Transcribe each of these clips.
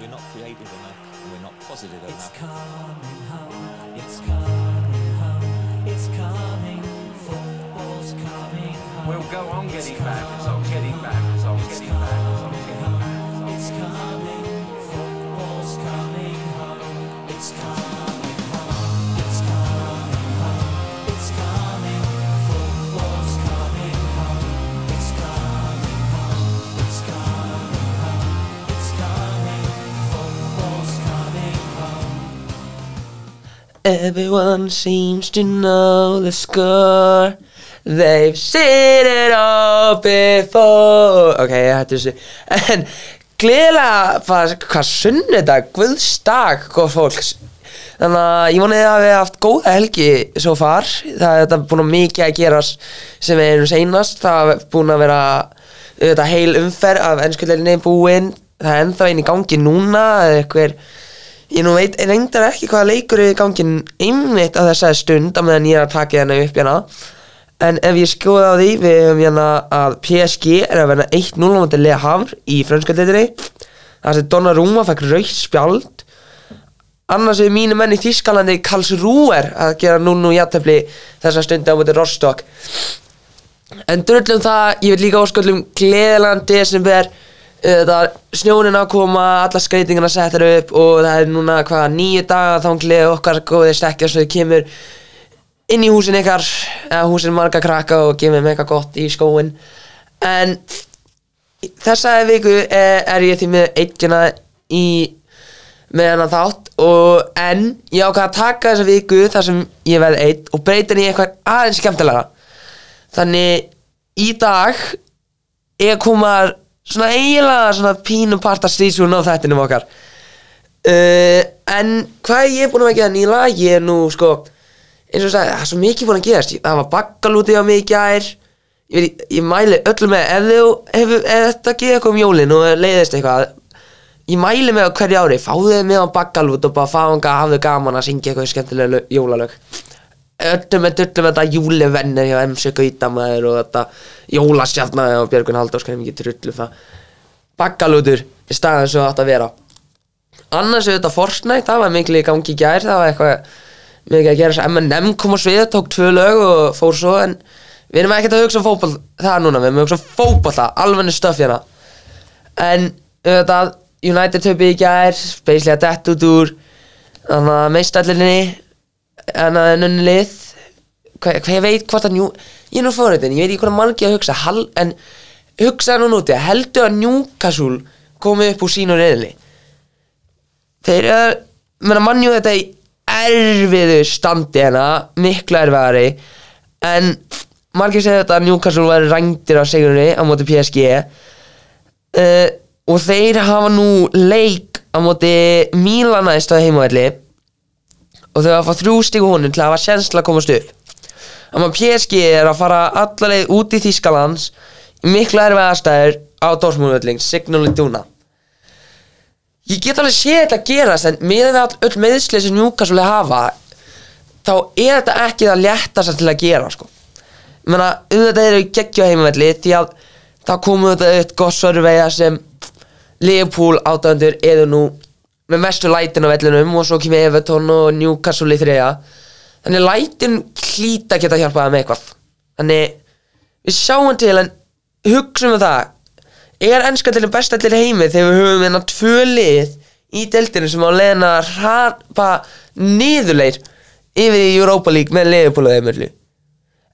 We're not creative enough, and we're not positive It's enough. coming home, it's coming home, it's coming, football's coming home. We'll go on getting back, on getting back, Everyone seems to know the score. They've seen it all before. Ok, ég hættu þessu. En gleðilega hvað sunnudag, guðsdag, góð fólks Þannig að ég vonið að við haft góða helgi svo far. Það er búin að mikið að gerast sem við erum seinast. Það er búin að vera þetta heil umferð af ennskuleirinni búin. Það er ennþá einn í gangi núna eða eitthvað Ég nú veit reyndar ekki hvaða leikur er í gangin einmitt á þessari stund á meðan ég er að taka hérna upp hérna. En ef ég skoða á því, við höfum hérna að PSG er að verða 1-0 á móti Le Havre í frönskaldeitinni þar sem Donnarumma fekk raukt spjald. Annars er mínu menn í Þískalandi Karlsruher að gera 0-0 jættefli þessa stundi á móti Rostock. En drullum það, ég vil líka ósköldum gleðilegan desember Það er snjónin að koma, alla skreitingarna settar upp og það er núna hvað nýju daga þá gleði okkar góði stekkja svo þau kemur inn í húsin ykkar. Eða húsin marga krakka og gefið eitthvað gott í skóin en þessa viku er, er ég því með eittina í með hennar þátt og en ég ákvað að taka þessa viku þar sem ég veð eitt og breyta henni í eitthvað aðeins skemmtilega þannig í dag er komað svona eiginlega svona pínu parta stísjún á þettinum okkar. Uh, en hvað ég er búin að gera? Nýla ég er nú sko eins og það er svo mikið búin að gerast. Það var bakkalúti á í gær. Ég, veit, ég mæli öllum með ef, þau, ef, ef þetta geði eitthvað um jólin og leiðist eitthvað ég mæli með á hverju ári, fáðu þið með á bakkalút og bara fáðu hafðu gaman að syngja eitthvað skemmtilega lög- jólalög öllum með dullum þetta júlivennir hjá MC Gautamæður og þetta jólasjarnar og Björgun Halldórs kannar mikið trullu það. Bakkalútur í staðan svo átt að vera. Annars er þetta Fortnite, það var miklu í gangi í gær það var eitthvað mikið að gera M&M kom á svið, tók tvö lög og fór svo en við erum ekkert að hugsa um fótboll það núna, við erum að hugsa um fótboll það alveg stöf hérna. En auðvitað, United töpi í gær að dett út úr þannig að meistallinni en að nunni lið hvað, hvað ég veit hvort að njú ég er nú fórhættin, ég veit ekki hvað margir að hugsa hal, en hugsaði nú núti heldur að Newcastle komið upp úr sínu reyðli þeir eru menna mannjú þetta í erfiðu standi hérna miklu erfiðari en margir segja þetta að Newcastle væri rændir á sigurinn á móti PSG uh, og þeir hafa nú leik á móti Mílana í stöðu heimavelli og þau hafa að fá þrjú stígu honum til að hafa sjensla að komast upp Þannig að PSG er að fara allarleið út í Þýskalands í miklu erfið aðstæður á Dortmundvölling, Signal Iduna Ég get alveg séð þetta gerast en með all öll meðslið sem Newcastle hafa þá er þetta ekki það léttast til að gera sko. Ég meina, auðvitað eru geggja heimavelli því að það komu þetta upp gott surveya sem Liverpool átöndur eru nú með mestu lætin á vellinum og svo kemur Everton og Newcastle í þriða þannig lætin hlýta geta hjálpaði með eitthvað. Þannig við sjáum til en hugsaum við það er ennska til besta til heimi þegar við höfum hérna tvö lið í deltinu sem á leiðina að hrapa niðurleir yfir í Europa League með þeim öllu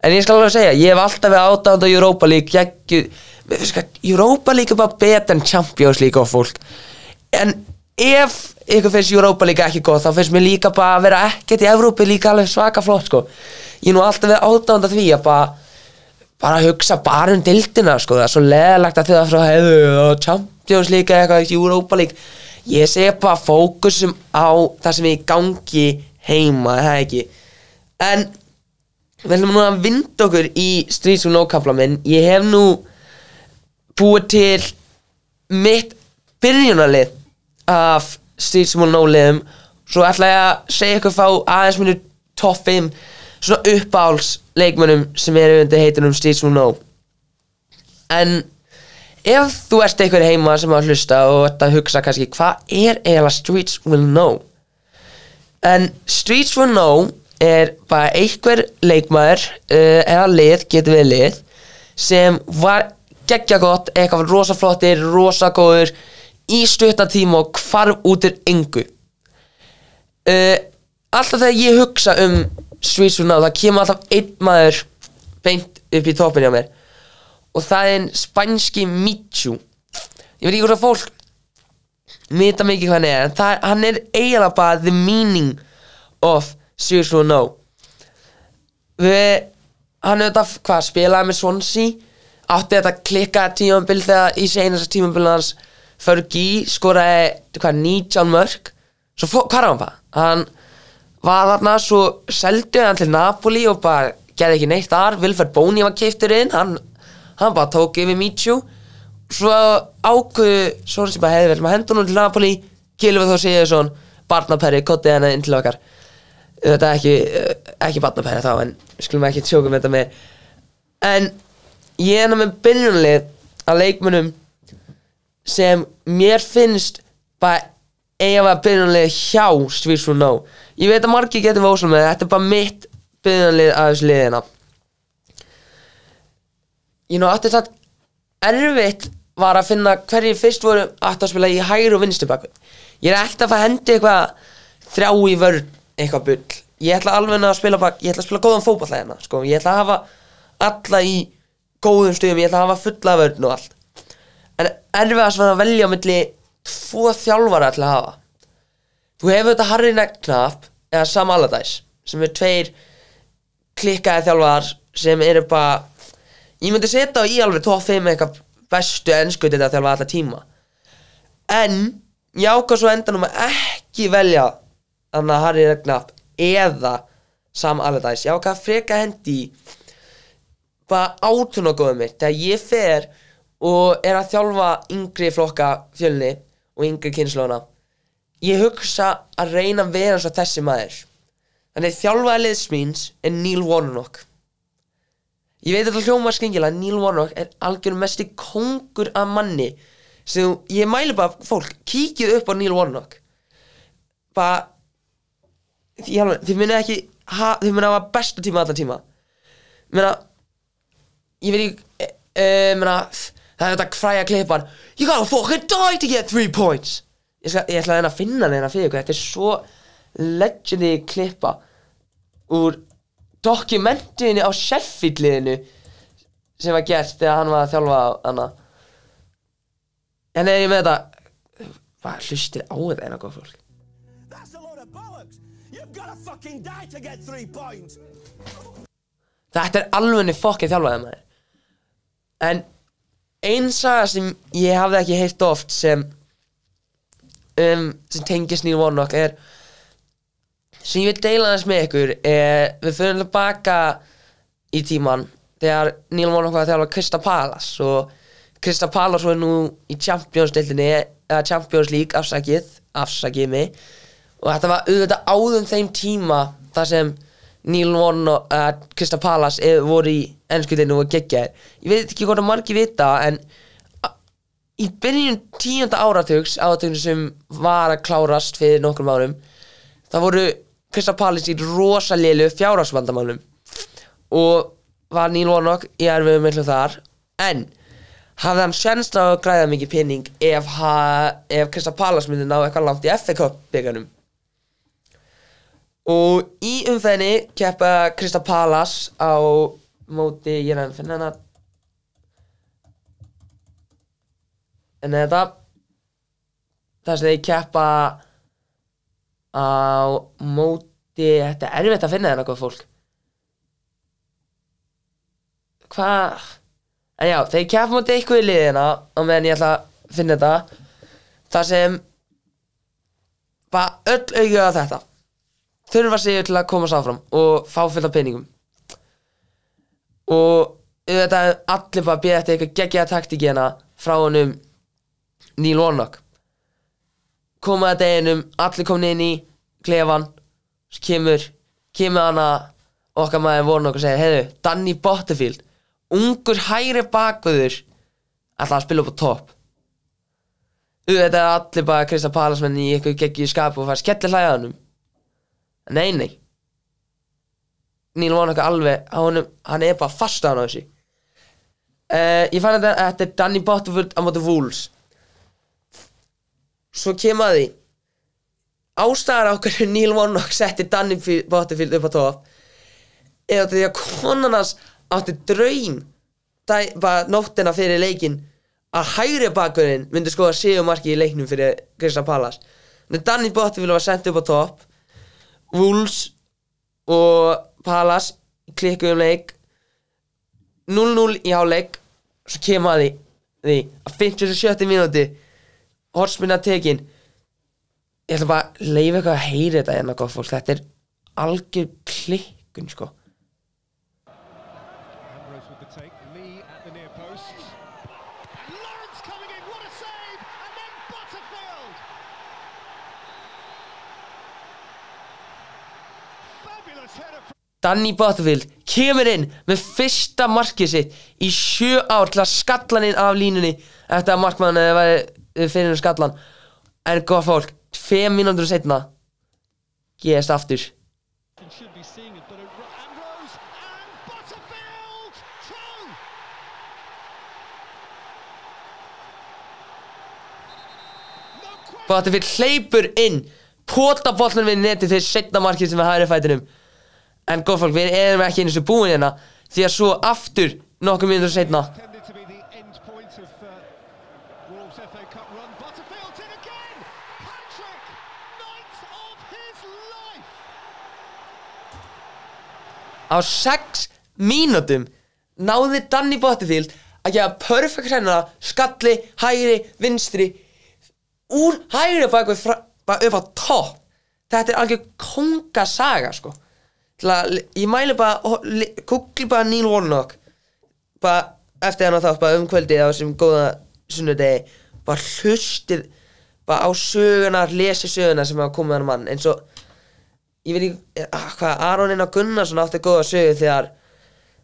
en ég skal alveg segja, ég hef alltaf við átánd á Europa League að Europa League er bara betur en Champions League og fólk. En ef ykkur finnst Europa League ekki góð þá finnst mér líka bara að vera ekkert í Evrópi líka alveg svaka flott sko. Ég er nú alltaf við átánd að því að bara bara að hugsa bara um dildina sko, það er svo leðalegt að þau frá hefðu Champions League eða eitthvað Europa League. Ég segi bara fókusum á það sem er í gangi heima, það er ekki? En við ætlum nú að vinda okkur í Streets of No kapla minn. Ég hef nú búið til mitt byrjunarlið af Streets of No liðum svo ætla ég að segja ykkur fá aðeins mínu top 5 svona uppáhalds leikmönnum sem eru undir heitunum Streets of No en ef þú ert eitthvað heima sem að hlusta og að hugsa kannski hvað er eiginlega Streets Will Know en Streets Will Know er bara einhver leikmaður uh, eða lið, getur við lið sem var geggja gott eitthvað rosa flottir, rosa góður í stutta tíma og hvarf út úr engu. Uh, alltaf þegar ég hugsa um Will Know það kemur alltaf einn maður beint upp í toppin hjá mér. Og það er en spænski Michu. Ég veit ekki hvort að fólk vita mikið hvað hann er en það, hann er eiginlega bara the meaning of Know við hann þetta hvað spilaði með Swansea átti þetta klikka tímabil þegar í seinasta tímabil hans Fergie skoraði hvað 19 mörg svo fó- hvað er hann bara hann var þarna svo seldi hann til Napoli og bara gerði ekki neitt þar. Vilfred Bóni var keiftur inn hann, hann bara tók yfir Michu svo ákveðu svo sem bara hefði vel maður hendur hún til Napoli. Kilvið þó segja svona barnaperri kottið henni inn til okkar. Þetta er ekki, eh, ekki barnaperri þá en skulum ekki tjóka með þetta með en ég er með byrjunlið að leikmunum sem mér finnst bara eiga að byrjunlið hjá Streets Will Know ég veit að margir getur við ósum með þetta er bara mitt byrjunlið að þessu liðina ég nú átti það erfitt var að finna hverjir fyrst voru aftur að spila í hægri og vinstri baku ég er ekkert að fara að hendi eitthvað þrjá í vörn eitthvað bull. Ég ætla alveg að spila bak, ég ætla að spila góðan fótball hérna sko. ég ætla að hafa alla í góðum stöðum, ég ætla að hafa fulla vörn og allt erfiðast var að velja á milli tvo þjálfara til að hafa. Þú hefur þetta Harry Necknapp eða Sam Allardyce sem er tveir klikkaði þjálfarar sem eru bara ég myndi setja á í alveg top 5 eitthvað bestu ennsku þetta þjálfa alltaf tíma. En ég ákvað svo endanum að ekki velja þannig að Harry Redknapp eða Sam Allardyce. Ég að freka hendi bara átun og góðum mitt. Þegar ég fer og er að þjálfa yngri flokka fjölni og yngri kynnslóna ég hugsa að reyna að vera eins og þessi maður. Þannig þjálfaði liðsmýns er Neil Warnock. Ég veit að það hljóma skengilega Neil Warnock er algjör mesti kongur af manni sem ég mæli bara fólk, kíkið upp á Neil Warnock. Bara þið muni ekki ha, þið muni hafa besta tíma allar tíma. Ég meina ég veit ekki e, e, meina, það er þetta fræja klippan you gotta fucking die to get three points. Ég, skal, ég ætla að reyna að finna neina fyrir ykkur þetta er svo legendary klippa úr dokumentinni á Sheffield-liðinu sem var gert þegar hann var að þjálfa hana. En er ég með þetta? Hvað hlustir á þetta eina góð fólk? Þetta er alvegni fokkið þjálfaði maður. En ein saga sem ég hafði ekki heilt oft sem um, sem tengist Neil Warnock er sem ég vil deila þess með ykkur er, við fyrir tilbaka í tíman þegar Neil Warnock var að þjálfa Krista Palace og Krista Palace var nú í Champions-deildinni eða Champions League afsakið afsakið mig. Og þetta var auðvitað áðum þeim tíma þar sem Neil Warnock uh, Krista Palace eh, voru í ennskutinu og geggjaðir. Ég veit ekki hvort að margir vita en í byrjun tíunda áratugs áratugs sem var að klárast fyrir nokkrum árum það voru Krista Palace í rosalélu fjárhagsvandamálum. Og var Neil Warnock í erfiðum miklu þar. En hafði hann sjænst á að græða mikið pening ef, ef Krista Palace myndi ná eitthvað langt í FA Cup bygganum og í umfæðinni keppa Krista Palace á móti, ég er að finna hana en þetta það sem þeir keppa á móti þetta er erfitt að finna þennan góð fólk. Hvað? En já, þeir keppa móti eitthvað í liðina á meðan ég ætla að finna þetta það sem bara öll auðvitað að þetta þurfa sig til að komast áfram og fá fullt af peningum. Og auðvitað er allir bara að bíða eftir eitthvað geggjaða taktíki hérna frá honum Neil Warnock. Koma að deginum, allir komin inn í klefan kemur, kemur hana okkar maður Warnock og segir heiðu, Danny Botterfield ungur hægri bakvöður ætla að spila upp á topp. Auðvitað er allir bara Krista Palasmenn í eitthvað geggju skapu og fara skellir hlæða honum nei nei. Neil Warnock alveg honum, hann er bara fast á hann á þessu. Uh, ég fann þetta þetta er Danny Botterfield á móti Wolves. Svo kemur að því. Ástæðar á hverju Neil Warnock setti Danny Botterfield upp á topp eða því að konan hans átti bara nóttina fyrir leikin að hægri bakverðin myndi skoða séu marki í leiknum fyrir Krista Pallas en Danny Botterfield var sendt upp á topp Wolves og Pallas klikkuðum leik. 0-0 í háleik svo kemur að því, því að 57 mínúti horfsminna tekin ég ætla bara að leifa eitthvað að heyra þetta hérna gott fólk. Þetta er algjör klikkun sko Ambrose with the take, Lee at the near post. And Lawrence coming in, what a save! And then Butterfield! Fabulous header from Danny Butterfield kemur inn með fyrsta markið sitt í sjö ár til að skalla hann inn af línunni. Eftir að markmann væri fyrir hann skallan. En góð fólk, tveim mínútur setna gerist aftur! Butterfield hleypur inn pota bollan við neti þegar setna markið sem við hægri fætinum en góð fólk, við erum ekki eins og búin hérna því að svo aftur nokkuð mínútur setna á 6 mínútum náði Danny Butterfield að gefa perfect hennara skalli, hægri, vinstri úr hægri fra- bara upp á topp. Þetta er algjör kongasaga sko að, ég mæli bara ho- li- googli bara Neil Warnock. Bara eftir hann á þátt bara um kvöldið á þessum góða sunnudegi bara hlustir bara á sögunar, lesi sögunar sem hafa komið hann mann. Eins og ég veit ekki ah, hvað Aron Einar Gunnarsson átti góða sögu þegar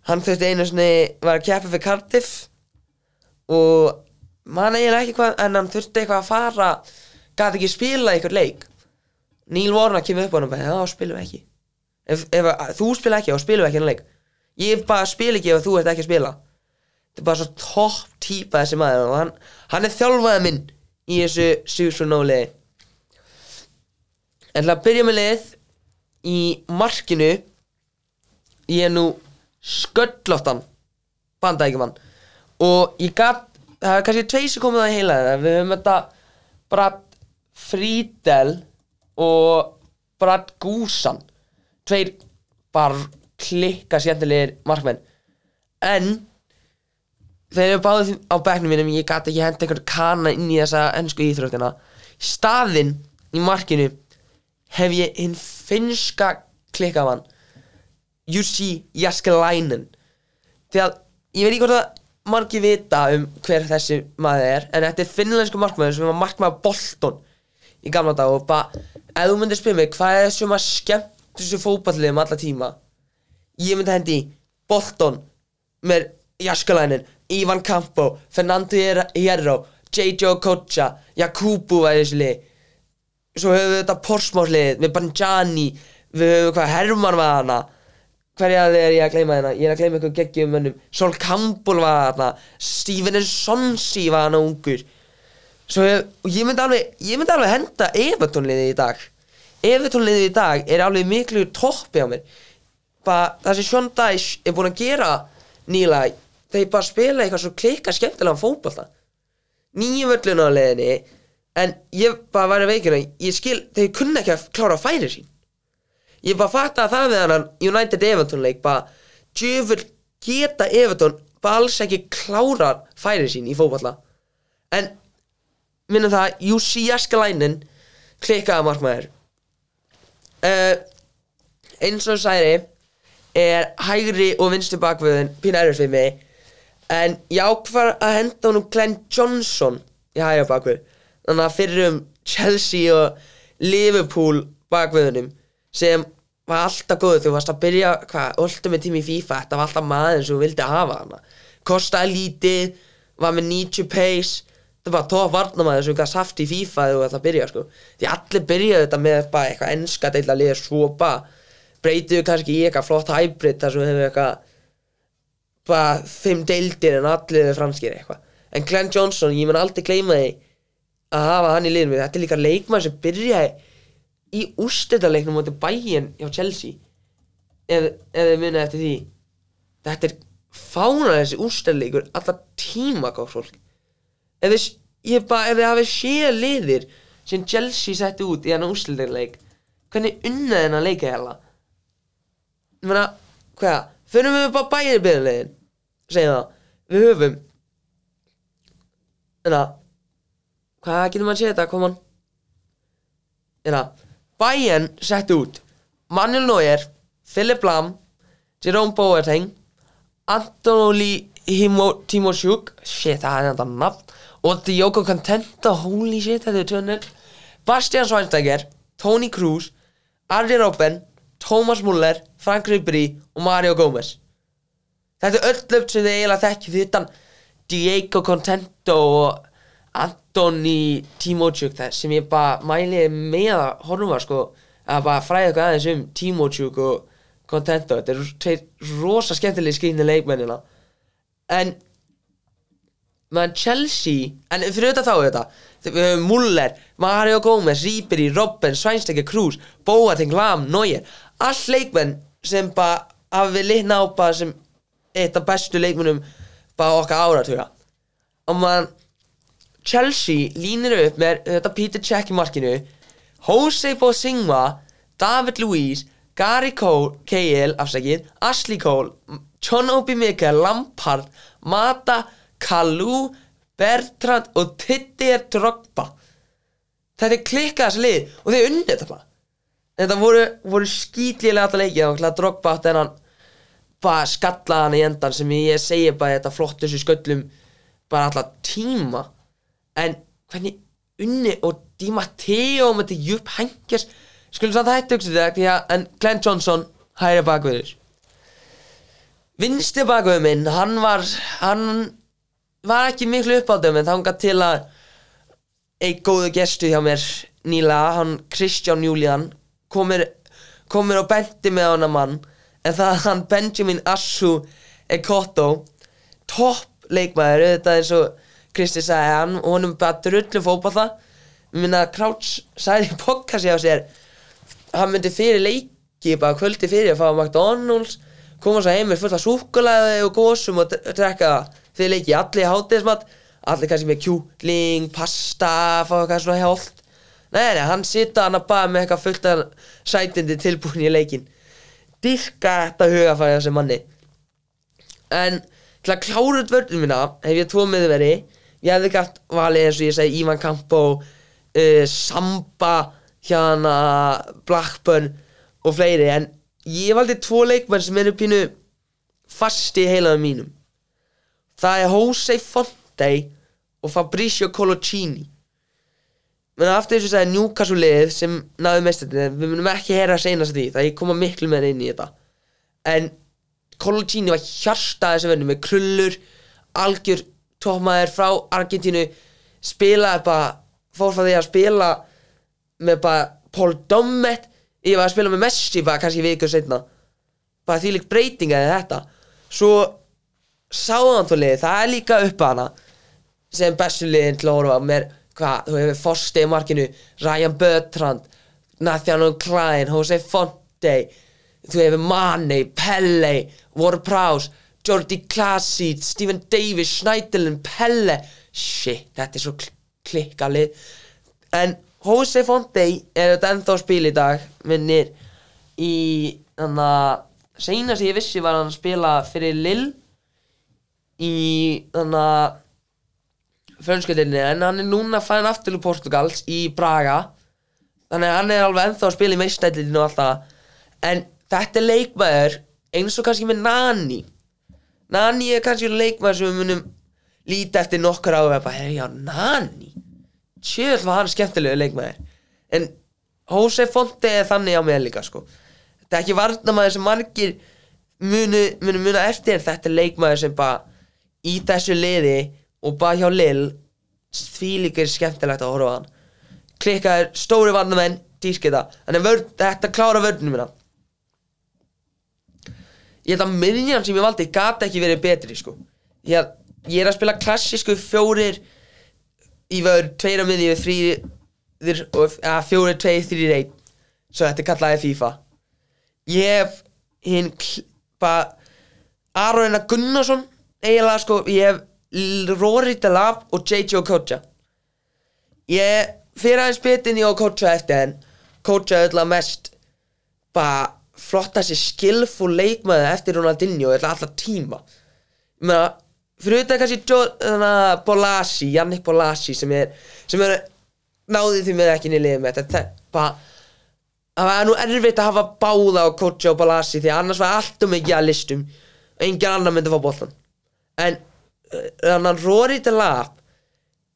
hann þurfti einu sinni var að keppa fyrir Cardiff og man eiginlega ekki hvað en hann þurfti eitthvað að fara gæti ekki spila eitthvað leik. Neil Warnock kemur upp á hann og bara já spilum við ekki ef, ef að, þú spila ekki þá spilum ekki hann leik. Ég bara spil ekki ef þú ert ekki að spila. Þetta er bara svo topp típa þessi maður og hann, hann er þjálfaði minn í þessu Sjús og Nóliði En til að byrja með lið í markinu. Ég er nú sköllóttan bandækjumann og ég gat, það er kannski tvei sem komið í heila þeirra við höfum þetta Brad Friedel og Brad Gúsan tveir bara klikka skemmtilegir markmenn. En þeir eru báðið á bekknum mínum ég gat ekki henda einhvern kana inn í þessa ennsku íþróttina. Staðinn í markinu hef ég hinn finnska klikkamann Jussi Jaskelainen. Því að ég veit ekki hvort að margir vita um hver þessi maður er en þetta er finnlensku markmaður sem var markmaður Bolton í gamla dag og bara ef þú myndir spyrja mig hvað er sem að skemmt þessu fótballið um alla tíma. Ég myndi hendi Bolton með Jaskalainen, Ivan Campo Fernando Hierro J.J. Okocha, Jakubu var þessu lið svo höfum við þetta Porsmárlið með Banjani við höfum hvað Herman var hana hverja er ég að gleyma hérna? Ég er að gleyma eitthvað geggjum mönnum. Sol Campbell var hana Steven Sonsi var hana ungur. Svo og ég myndi alveg ég myndi alveg henda Evertonliðið í dag Evertonliðið í dag er alveg miklu toppi á mér bara það sem Sean Dyche er búin að gera nýla þeir bara spila eitthvað svo klikka skemmtilega fótbolta. Nýju völlun á leiðinni en ég bara væri veikina ég skil, þeir kunna ekki að klára að færi sín. Ég bara fatta að það við hann United Everton leik bara djöfur geta Everton bara alls ekki klára færi sín í fótballa en minnum það, Jussi Jaskalainen klikkaða markmaður uh, eins og særi er hægri og vinstri bakvöðin pínu erfið fyrir mig. En ég ákvar að henda honum Glenn Johnson í hægri bakvöð þannig að fyrir um Chelsea og Liverpool bakvöðunum sem var alltaf góður þú varst að byrja, hvað, alltaf með tími í FIFA þetta var alltaf maður sem þú vildi hafa hana. Kostaði lítið, var með 90 pace það bara tóa varnamæður sem gaf saft í FIFA þegar þú ætla að byrja sko. Því allir byrjaðu þetta með bara eitthvað enska deila liða svo bara breytiðu kannski í eitthvað flott hybrid þar sem hefur eitthvað bara fimm deildir en allir franskir eitthvað. En Glenn Johnson, ég mun aldrei gleyma því að hafa hann í liðinu. Þetta er líka leikmann sem byrjaði í úrstættaleiknum mútið bæinn hjá Chelsea ef, ef þið munið eftir því. Þetta er fánar þessi úrstættleikur allar tíma góð fólk ef þið, hafið séð liðir sem Chelsea setti út í hann úrstættleik hvernig unnaði hennar leika hella ég meina, hvað, förum við bara bæðir byrjulegin segjum það, við höfum enna hvað getur maður að segja þetta, koma enna, bæinn setti út Manuel Neuer, Philip Lam Jerome Boateng Antonoli Himo, Timosjuk shit, það er þetta nafn og Diogo Contenta, holy shit, þetta er tjónir Bastian Schweinsteiger Toni Kroos, Arjen Robben Thomas Muller, Frank Ribery og Mario Gomez. Þetta er öll löpt sem þið eiginlega þekki fyrir utan Diego Contento og Antoni Timosjuk það sem ég bara mæli með að horfa sko. Að bara fræða eitthvað aðeins um Timosjuk og Contento. Þetta eru tveir rosa skemmtilegi skrýnni leikmennina. En meðan Chelsea en fyrir auðvitað þá þetta við höfum Muller, Mario Gomez, Ribery, Robben, Sveinstækja, Krús Boateng, Lam, Neuer. All leikmenn sem bara hafa við litna á bara sem eitt af bestu leikmennum bara okkar áratuga. Og maður Chelsea línir upp með þetta Peter Cech í markinu Jose Bosingwa David Luiz Gary Cole, Cahill, afsakið Ashley Cole, John Obi Mikkel Lampard, Mata Kalou, Bertrand og Tidir Drogba. Þetta er klikkað þessi lið og þeir unnið þetta bara. Þetta voru, voru skýtlilega alltaf leikið og Drogba átti hennan bara skallaði hann í endan sem ég segi bara þetta flott þessu sköllum bara alltaf tíma. En hvernig unni og Di Matteo með þetta Jupp Henkers skulum samt hætti hugsa þetta því að en Glenn Johnson hæri bakverður vinsti bakverður minn hann var hann var ekki miklu uppáldum en þangað til að einn góðu gestu hjá mér nýlega, hann Kristján Júlían komir, komir og benti með hana mann en það er hann Benjamin Assu Ekotto topp leikmaður, þetta eins og Kristi sagði hann og honum bara drullu fótballa ég minna Krauts sagði í podcast hjá sér hann myndi fyrir leiki bara kvöldi fyrir að fá McDonalds koma svo heim með fullt af súkkulaði og gósum og dre- drekka fyrir leiki allir hátíðismat allir kannski með kjúkling, pasta fá eitthvað svona hjált nei, nei, hann sita hann að bara með eitthvað fullt af sætindi tilbúin í leikin dyrka þetta hugafæri þessi manni. En til að klára út vörðum mína hef ég tvo miðveri. Ég hefði gætt valið eins og ég segi Ivan Campo uh, Samba hérna Blackburn og fleiri. En ég valdi tvo leikmenn sem eru pínu fasti í heilaðum mínum það er Jose Fonte og Fabricio Colocini menn aftur þess að það er Newcastle lið sem náðu mestandi við munum ekki heyra að segna því það ég koma miklu meira inn í þetta. En Colocini var hjarta þessu vennu með krullur algjör tómaður frá Argentínu spilaði bara fór frá því að spila með bara Paul Dommet ég var að spila með Messi bara kannski vikur setna bara því líkt breytinga eða þetta. Svo sáðantólið, það er líka upp að hana sem bestu liðin til að horfa á. Með hvað, þú hefur Foster í markinu. Ryan Bertrand Nathaniel Klein, Jose Fonte. Þú hefur Mane, Pelle Ward Prowse, Jordi Klasic Stephen Davis, Schneiderlin Pelle, shit, þetta er svo kl klikka lið. En Jose Fonte er þetta ennþá að spila í dag minnir í þannig að seinast sem ég vissi var hann að spila fyrir Lille í þannig að frönskjöldinni en hann er núna fæðin aftur til Portugals í Braga þannig að hann er alveg ennþá að spila í meistællinu og allt það. En þetta er leikmaður eins og kannski með Nani. Nani er kannski leikmaður sem við munum líta eftir nokkur á og bara, hey, já, Nani? Tjöld var hann skemmtilegu leikmaður. En Jose Fonte er þannig á mig líka sko. Þetta er ekki varnamaður sem margir munu, munu muna eftir þetta er leikmaður sem bara í þessu liði og bara hjá Lil því líka er skemmtilegt að horfa á hann. Klikkaður, stóri varnamenn dýrskita, þannig vörn, þetta klára vörnum minna ég held að miðjan sem ég valdi gata ekki verið betri sko. Ég, ég er að spila klassísku fjórir í vörn, tveir á miðju þrýr og ja, fjórir, tveir, þrýr, einn. Svo þetta er kallaði FIFA. Ég hef hinn bara Aron Gunnarsson eiginlega sko, ég hef Rory Delap og JJ Okocha ég fyrir aðeins betin í Okocha eftir en Okocha er alltaf mest bara flotta sér skillful leikmaði eftir Ronaldinho alltaf tíma. Ég meina fyrir auðvitað kannski Bolasi, Jannik Bolasi sem er, sem er náði því með ekki nýliðið með þetta bara það var nú erfitt að hafa báða á Kocha og Balasi því annars var allt um ekki að listum og engin annar myndi að fá boltan en þannig að Rory Delap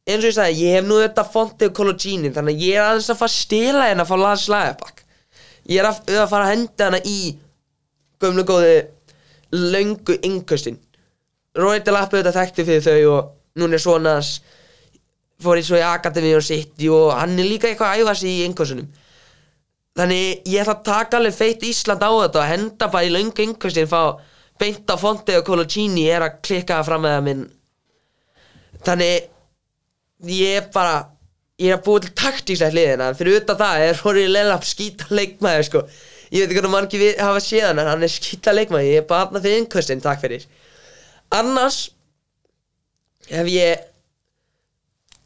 eins og ég sagði, ég hef nú þetta Fonte og Cologini þannig að ég er aðeins að fara að stila hérna að fá Lars Lagerbakk ég er að, að fara að henda hana í gömlu góði löngu yngustin Rory Delap auðvitað þekkti fyrir þau og núna er svona fór í svo í Akademi og City og hann er líka eitthvað að æfa sig í yngustunum Þannig ég ætla að taka alveg feitt Ísland á þetta og henda bara í löngu yngvestin fá beint á Fonte og Colocini er að klikka fram með það minn. Þannig ég er bara ég er að búa til taktíslega hliðina. Fyrir utan það er Rory Lellap skýta leikmaður sko. Ég veit ekki hvernig mann ekki hafa séð hann en hann er skýta leikmaður ég er bara aðna fyrir yngvestin, takk fyrir. Annars hef ég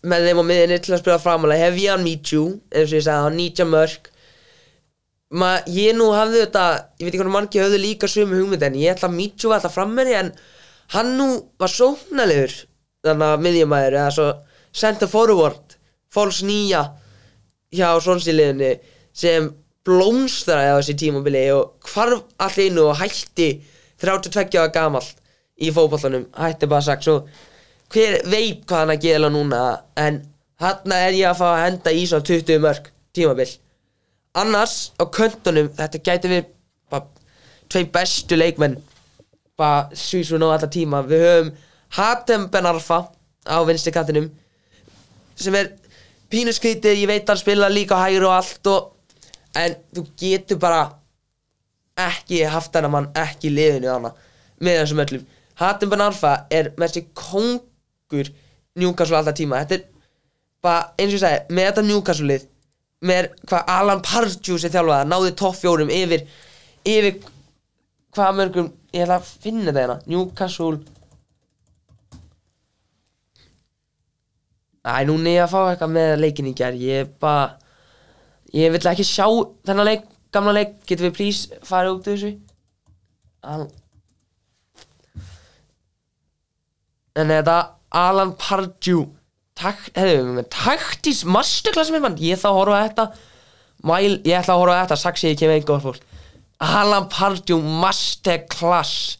með þeim á miðinni til að spila framalega hef ég hann Michu eins og ég sagði hann 19 mörg Ma, ég nú hafði þetta ég veit ekki hvernig margir höfðu líka sömu hugmynd en ég ætla að var alltaf frammeri en hann nú var sóknalegur þannig að miðjumæður eða svo center forward fóls nýja hjá svonsýliðinni sem blómstraði á þessi tímabili og hvarf allir einu og hætti 32 ára gamall í fótbollanum, hætti bara sagt svo hver veit hvað hann að gera núna en hann er ég að fá að henda í svona 20 mörg tímabil annars á köntunum þetta gæti við tvei bestu leikmenn bara svísun á alltaf tíma. Við höfum Hatem Ben Arfa á vinstri kantinum sem er pínu skrítið, ég veit að hann spila líka á hægri og allt og en þú getur bara ekki haft þennan mann ekki liðinu hana með þessum öllum. Hatem Ben Arfa er með þessi kongur Newcastle alltaf tíma. Þetta er bara eins og ég segi með þetta Newcastle lið með hvað Alan Pardew sem þjálfaði náði topp fjórum yfir yfir hvað mörgum ég ætla að finna það hérna. Newcastle. Æ, núna er ég að fá eitthvað með leikin í gerð ég bara ég vil ekki sjá þennan leik gamla leik, getur við please farið út þessu? Al en þetta Alan Pardew taktís masterclass með mann, ég að horfa á þetta. Mæl, ég ætla að horfa á þetta. Saxi, ég kemur einhver fólk. Alan Pardew masterclass.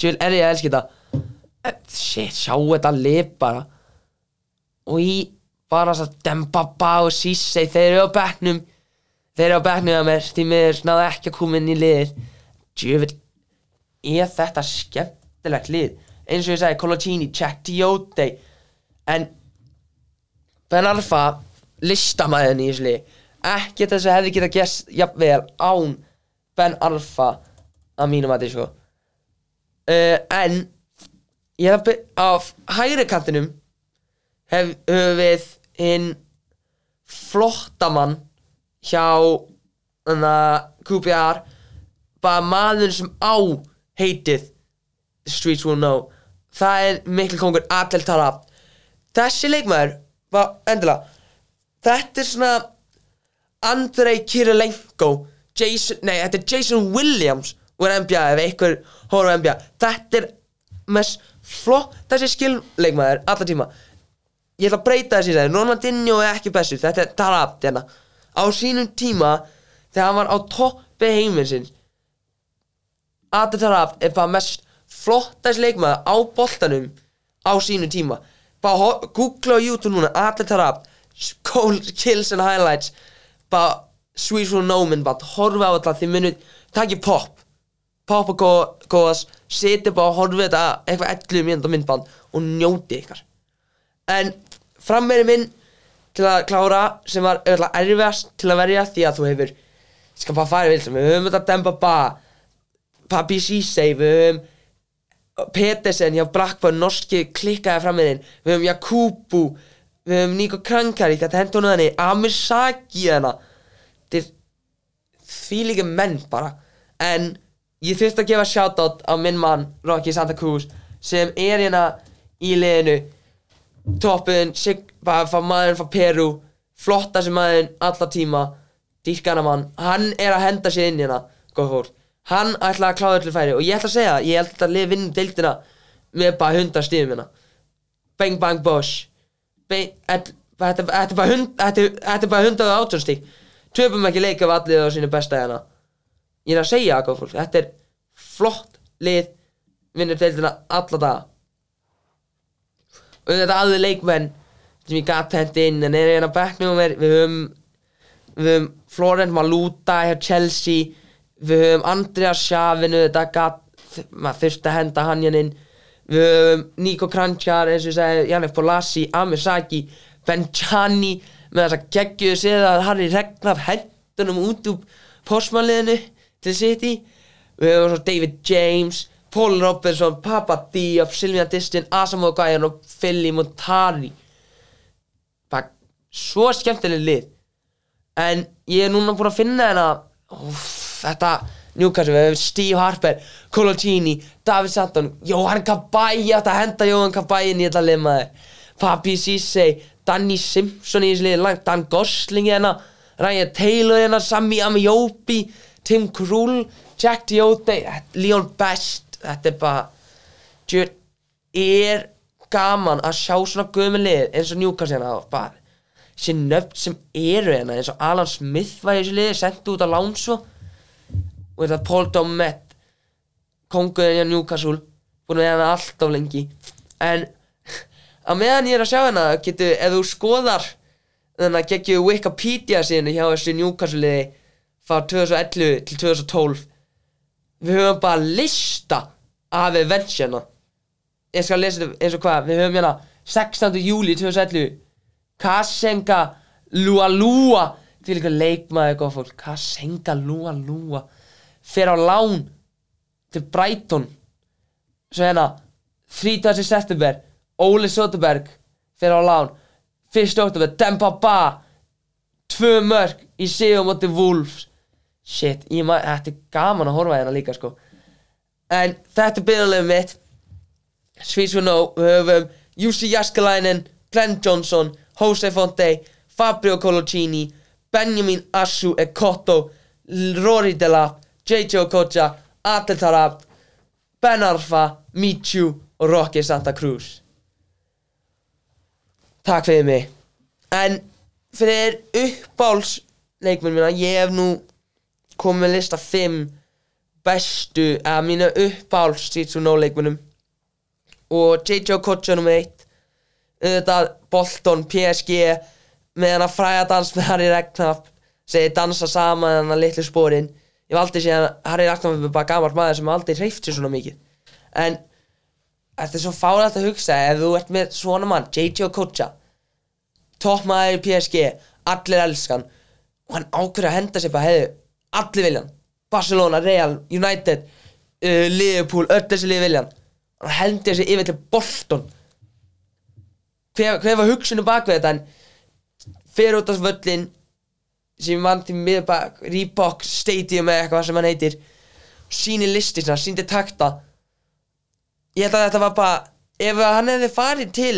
Tjöl, er ég að elski þetta. Eh, Shit, sjá þetta lið bara. Og í bara þess að Dembaba og Sissei Þeir eru á bekknum. Þeir eru á bekknum að mér Því mér náðu ekki að koma inn í lið. Djöfull Er þetta skemmtilegt lið? Eins og ég sagði, Colocini, check, Diote. En Ben Arfa listamæðin í lið. Ekki þess að hefði getað gæst jafnvel án Ben Arfa að mínum að því sko. Uh, en ég hef á hægri kantinum hef, við hinn flottamann hjá að QPR bara maður sem á heitið Streets Will Know. Það er mikil kongur Adel Tarab þessi leikmaður var endilega. Þetta er svona Andrei Kirilenko Jason, nei, þetta er Jason Williams úr NBA, ef einhver á NBA þetta er mest flott þessi skilleikmaður alla tíma. Ég ætla að breyta þessi þegar Ronaldinho er ekki bestu, þetta er Tarab hérna. á sínum tíma þegar hann var á toppi heiminsins Adel Tarab er bara mest flottast leikmaður á boltanum á sínu tíma bara googla á YouTube núna Adel Tarab goal, kills and highlights. Bara Sweet for No minn bara horfa á þetta því munu takki pop. Pop og góðas seti bara og horfi þetta eitthvað 11 mínúta myndband og njóti ykkar. En frammeiri minn til að klára sem var öll erfiðast til að verja því að þú hefur skal bara fara vil við höfum þetta Demba Ba Papi Sisei við höfum Petersen hjá Blackburn norski klikkaði frammeirinn við höfum Jakubu við höfum Nico Krankari þetta hendur hún þannig. Amir Saki hana þetta er því líka menn bara. En ég þurfti að gefa shoutout á minn mann Rocky Santa Cruz sem er hérna í liðinu. Toppun, maðurinn frá Peru flottast maðurinn alla tíma dýrkana mann, hann er að henda sér inn hérna, góð fólk hann ætla að kláða öllu færi. Og ég ætla að segja ég held að þetta lið vinnum deildina með bara hundar stíðum hérna. Bang bang bosh. Þetta er bara hund- þetta er- er bara hundar og átjónstík töpum ekki leik af allir á sínu besta hérna. Ég er að segja það fólk þetta er flott lið vinnur deildina alla daga. Og þetta alveg leikmenn sem ég gat hendi inn en er hérna backnum er, við höfum við höfum Florent Maluta Chelsea við höfum Andreas gat, maður þurfti að henda hann hérna inn. Við höfum Nico Kranjar eins og ég segi, Jannik Polasi Amir Saki, Benjani með þess að geggjuðu séð að Harry Regnaf hendunum út úr postmanliðinu til City. Við höfum svo David James Paul Robertson, Papa Diop Silvia Distin, Asamoah Gyan og Philly Montari. Bara svo skemmtileg lið. En ég er núna búin að finna hérna úf, þetta Newcastle, við hefum Steve Harper Colaccini, David Sutton Jóhann Kabay, ég ætti að henda Jóhann Kabay inn í þetta lið maður. Papi Sissay, Danny Simpson í þessu lið langt, Dan Gosling hérna Ryan Taylor hérna, Sami Amiobi Tim Krul, Jack Diote Leon Best þetta er bara djur, er gaman að sjá svona gömur lið eins og Newcastle hérna bara sér nöfn sem eru hérna eins og Alan Smith var í þessu liði sendt út á Lánsvo og þetta Paul Dommett konguðin hjá Newcastle búin að hérna alltaf lengi. En á meðan ég er að sjá hérna getur, ef þú skoðar þannig að geggju Wikipedia síðan hjá þessu Newcastle liði frá 2011 til 2012 við höfum bara lista af events hérna. Ég skal lesa þetta eins og hvað við höfum hérna 16. júli 2011 Kasenga Lualua til ykkur leikmaður góð fólk. Kasenga Lualua fer á lán til Brighton svo hérna 30. september Óli Soterberg fer á lán 1. oktober Dempa Ba tvö mörg í sigur moti Wolves shit, ég maður, þetta er gaman að horfa hérna líka sko en þetta er byrjulegum mitt Sweets we know, við höfum Jussi Jaskalainen, Glenn Johnson Jose Fonte, Fabio Coloccini Benjamin Assu Ekotto, Rory Delap JJ Okocha, Atel Tarab Ben Arfa, Michu og Rocky Santa Cruz. Takk fyrir mig. En fyrir uppáls leikmenn minna, ég hef nú komið með lista 5 bestu, eða mínu uppáls Streets of No leikmennum og JJ Okocha nummer 1 auðvitað Bolton, PSG með hana fræða dans með Harry Ragnarf segir dansa saman hana litlu spórin ég hef aldrei séð að Harry Ragnarf er bara gammal maður sem aldrei hreift sér svona mikið. En þetta er svo fáralt að hugsa ef þú ert með svona mann, JJ Okocha toppmaður í PSG allir elskan og hann ákveður að henda sér bara heiðu, allir viljan Barcelona, Real, United uh, Liverpool, öll þessi lið viljan hann. Hendi sér yfir til Bolton. Hver, hver var hugsunum bak við þetta? En fer út á völlin sem vann til miðbak Reebok Stadium eða eitthvað sem hann heitir síni listi sinna, síndi takta. Ég held að þetta var bara ef hann hefði farið til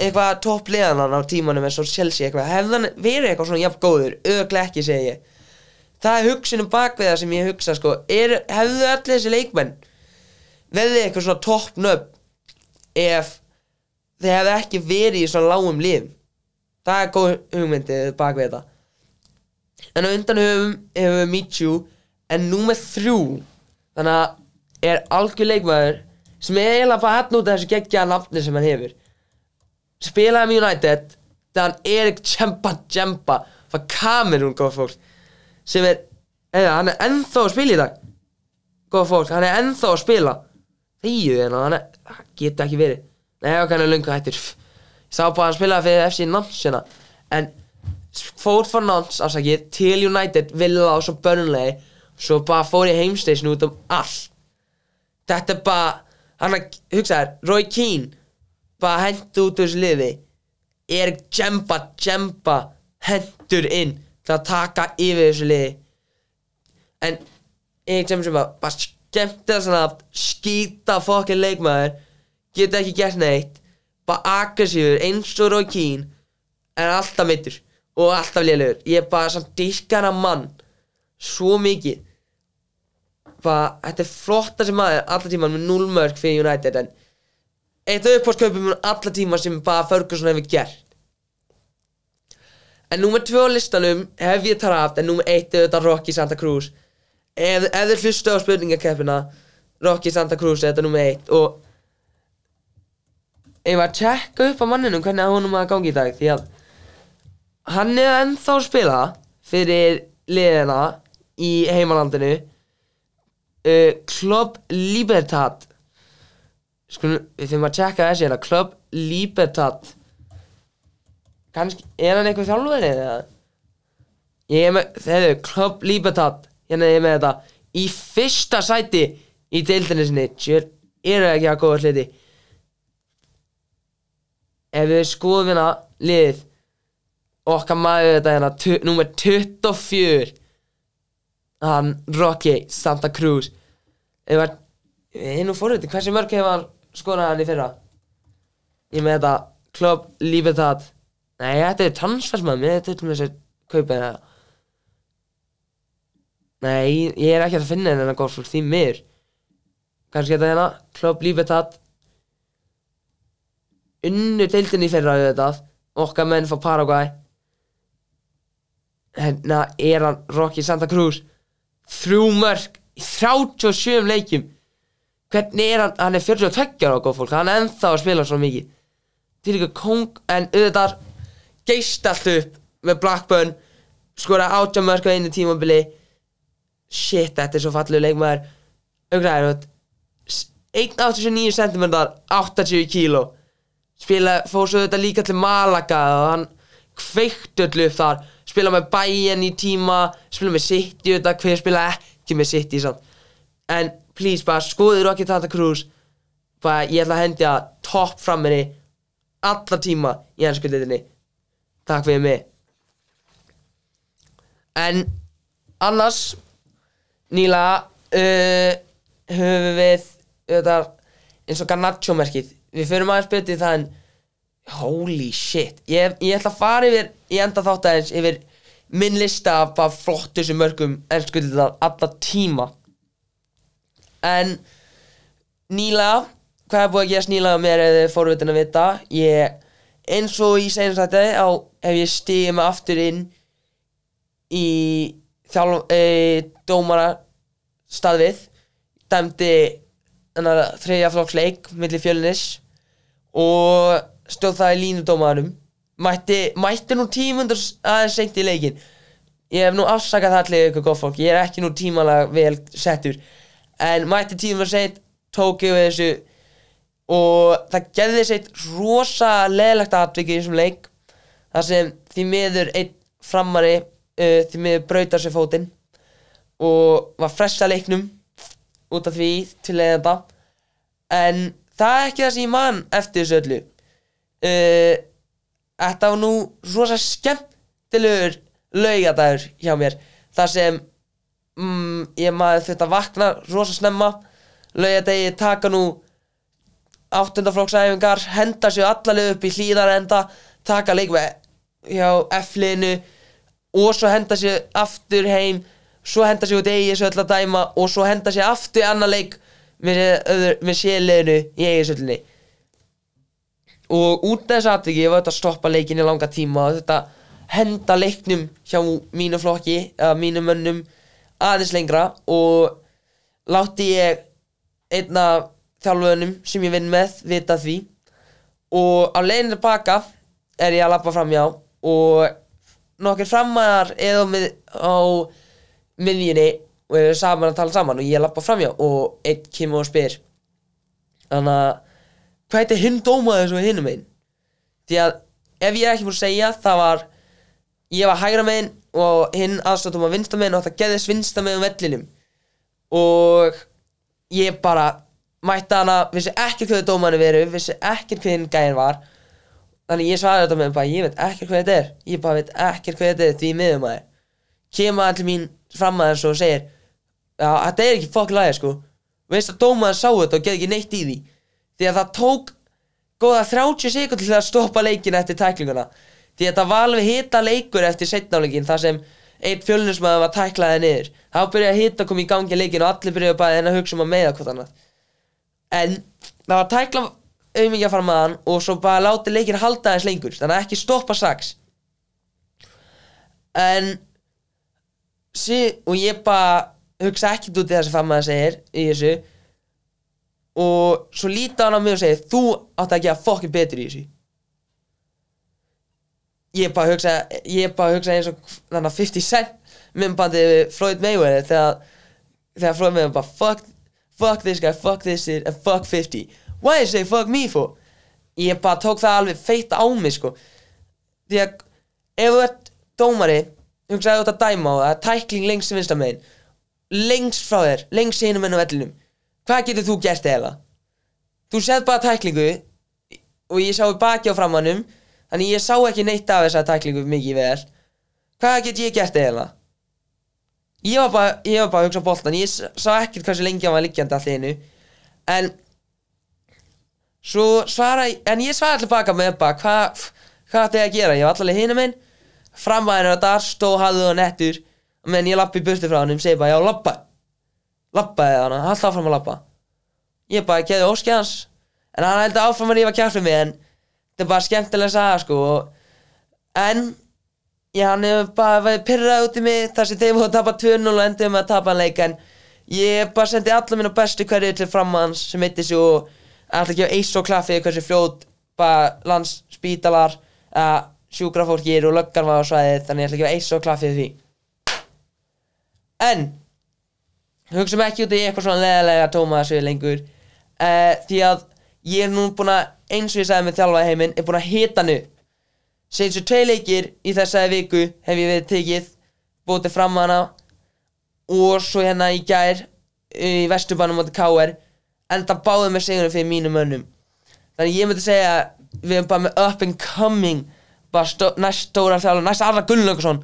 eitthvað toppliðanan á tímanum eins og Chelsea eitthvað, hefði hann verið eitthvað svona jafn góður, öglega ekki segi ég. Það er hugsunum bak við það sem ég hugsa sko, er, hefðu allir þessi leikmenn veðið eitthvað svona toppnöfn ef þeir hefði ekki verið í svona lágum lið það er góð hugmyndið bak en á undan höfum hefur við Michu en númer þrjú. Þannig að er algjör leikmaður sem er eiginlega bara út af þessu geggja nafni sem hann hefur. Spilaði með United þegar hann Erik Tjempa Tjempa frá Kamerún góð fólk sem er, eða hann er ennþá að spila í dag. Góð fólk, hann er ennþá að spila. Þýju en hann er, það getur ekki verið. Nei, hann er löngu hættur. Sá bara að hann spilaði fyrir FC Nantes hérna. En fór frá Nantes afsakið til United Villa og svo Burnley. Svo bara fór í heimstation út um allt. Þetta er bara hann að hugsa þér, Roy Keane bara hendur út úr þessu liði. Erik Djemba Djemba hendur inn til að taka yfir þessu liði. En Erik Djemba Djemba bara skemmti það svona skýta fokkin leikmaður geta ekki gert neitt bara aggressífur eins og Roy Keane en alltaf mittur og alltaf lélugur ég er bara dýrkar að mann svo mikið. Bara, þetta er flotta sem maður allar tíman með 0 mörg fyrir United en eitt af uppáskaupum mun allar tíma sem bara Ferguson hefur gert. En númer 2 á listanum hef ég tala haft en númer 1 er þetta Rocky Santa Cruz. Ef, þið hlustu á spurningakeppina Rocky Santa Cruz er þetta númer 1 og ég var að tjekka upp á manninum hvernig að honum að gangi í dag því að hann er ennþá að spila fyrir liðina í heimalandinu. Uh, Club Libertad. Skulum, við þurfum að tjekka þessi hérna. Club Libertad. Kannski, er hann eitthvað þjálfur eða? Ég er með, þegar Club Libertad. Hérna er ég með þetta. Í fyrsta sæti í deildinni sinni. Tjör, eru ekki að góða hluti? Ef við skoðum hérna liðið okkar maður þetta hérna númer 24 hann Rocky Santa Cruz. Ef var ég er nú fórhundin, hversu mörg hefur hann skorað hann í fyrra? Ég með þetta Club Libertad nei, þetta er transfersmann með þetta til þess að kaupa þetta nei, ég er ekki að finna henni góð fólk því miður. Kannski þetta hérna Club Libertad unnu deildin í fyrra okkar menn frá Paraguay hérna er hann Rocky Santa Cruz. Þrjú mörg í 37 leikjum. Hvernig er hann, hann er 42 ára góð fólk, hann er ennþá að spila svo mikið. Til ykkur kong en auðvitað geist allt upp með Blackburn. Skora átjá mörg á einu tímabili. Shit, þetta er svo fallegu leikmaður. Auðvitað 1,89 cm 80 kíló. Spila, svo þetta líka til Malaga og hann kveiktu öllu upp þar spila með Bayern í tíma spila með City, þetta hver spila ekki með City samt. en please bara skoður okkur þetta Cruz bara ég ætla að hendi að topp framinni alla tíma í ennsku liðinni takk fyrir mig. En annars nýlega uh, höfum við þetta, eins og Garnaccio merkið. Við aðeins betur í það en holy shit. Ég, ég ætla að fara yfir í enda þátt aðeins yfir minn lista af bara flottu sem mörgum ennsku þetta alla tíma. En nýlega hvað er búið að gerast nýlega mér eða fórvitin að vita? Ég, eins og í segjum þetta á ef ég stigið mig aftur inn í þjálf e, dómara staðvið dæmdi þriðja flokksleik milli fjölunis og stóð það í línu dómaranum mætti, mætti nú tímundur aðeins seint í leikin ég hef nú afsakað það allir ykkur góð fólk. Ég er ekki nú tímalega vel settur. En mætti tímundur seint tók yfir þessu og það gerði eitt rosa leðlegt atviki í þessum leik. Þar sem því miður einn framari uh, því miður brautar sér fótinn og var fresta leiknum út af því til leiðanda en það er ekki það sem ég man eftir þessu öllu uh, þetta var nú rosa skemmtilegur laugadagur hjá mér þar sem mm, ég maður þurfti að vakna rosa snemma. Laugadegi taka nú áttundaflokksæfingar henda sér allarlega upp í hlýðarenda taka leik með hjá F-liðinu og svo henda sér aftur heim svo henda sér út eigisöll að dæma og svo henda sér aftur annar leik með, með sérliðinu í eigisöllinni og út af þessu atviki var þetta að stoppa leikin í langa tíma þetta henda leiknum hjá mínu flokki eða mínu mönnum aðeins lengra og látti ég einn af þjálfunum sem ég vinn með vita því. Og á leiðinu baka er ég að lappa framjá og nokkur framar eða mið, á miðjunni og við erum saman að tala saman og ég lappa framjá og einn kemur og spyr. Þannig að hvað heitir hinn dómaður svo hinnum einn því að ef ég ekki búin að segja það var ég var hægra megin og hinn aðstáttum að vinstra megin og það geðist vinstra megin vellinum. Og ég bara mætti hana, vissi ekki hvað dómarni veru vissi ekki hvað hinn gæðin var. Þannig ég svaraði þetta með bara ég veit ekki hvað þetta er. Ég bara veit ekki hvað þetta er því miðum að kemur allir mín fram að þessu og segir þetta er ekki fokk lagi sko. Veist að dómarni sá þetta og geði ekki neitt í því því að það tók góða 30 sekund til að stoppa leikin eftir tæklinguna. Því að það var alveg hita leikur eftir setnáleikin þar sem einn fjölnusmaður var tæklaði niður. Þá byrjaði að hita koma í gangi leikin og allir byrjaði bara að hugsa um að meða hvort annað. En það var tækla auðmingja fram að hann og svo bara láti leikin halda aðeins lengur þannig að ekki stoppa strax. En sí, og ég bara hugsa ekkert út í það sem fram að segir í þessu og svo líta hann á mig og segir þú átt að fokkin betur í þessu. Ég bara hugsa ég bara hugsa eins og þannig að 50 cent myndbandi við Floyd Mayweather þegar, þegar Floyd Mayweather bara fuck, fuck this guy, fuck this shit and fuck 50 why you say fuck me for? Ég bara tók það alveg feitt á mig sko. Því að ef þú ert dómari hugsaði þú ert að dæma á það tækling lengst sem vinstra megin lengst frá þér, lengst hinum enn á vellinum hvað getur þú gert eða þú séð bara tæklingu og ég sá baki á framannum þannig ég sá ekki neitt af þessa tæklingu mikið vel. Hvað get ég gert eða ég var bara, ég var bara að hugsa á boltan ég sá ekkert hversu lengi hann var liggjandi allir innu en svo svara en ég svara allir baka með bara hvað hvað ætti ég að gera, ég var allavega hinum minn framæðinu og þar stóð hafðu og nettur og meðan ég lappi í burtu frá hann segi bara já lappa lappaði hann, haldt áfram að lappa ég bara geði óskið hans. En hann heldur áfram að rífa kjærfið mig en þetta er bara skemmtilega saga sko og, en já hann hefur bara verið pyrrað út í mig þar sem þeir voru að tapa 2-0 og endur með að tapa hann leik en ég bara sendi alla mínu bestu hverju til fram hans sem heitir og ætla að gefa eins og klaffi hversu fljót bara landsspítalar að sjúkrafólkir og löggan var á svæðið þannig ég ætla að gefa eins og klaffi því. En hugsum ekki út í eitthvað svona leðalega tóma þessu lengur. Uh, því að ég er nú búin að eins og ég sagði með þjálfaði heiminn er búin að hita hann upp. Svo tvei leikir í þessari viku hef ég verið tekið bótið fram hana og svo hérna í gær í vesturbænum átti KR en það báði með sigurum fyrir mínum mönnum. Þannig ég myndi segja að við erum bara með up and coming bara næst stóra þjálfur, næst Arna Gunnlaugsson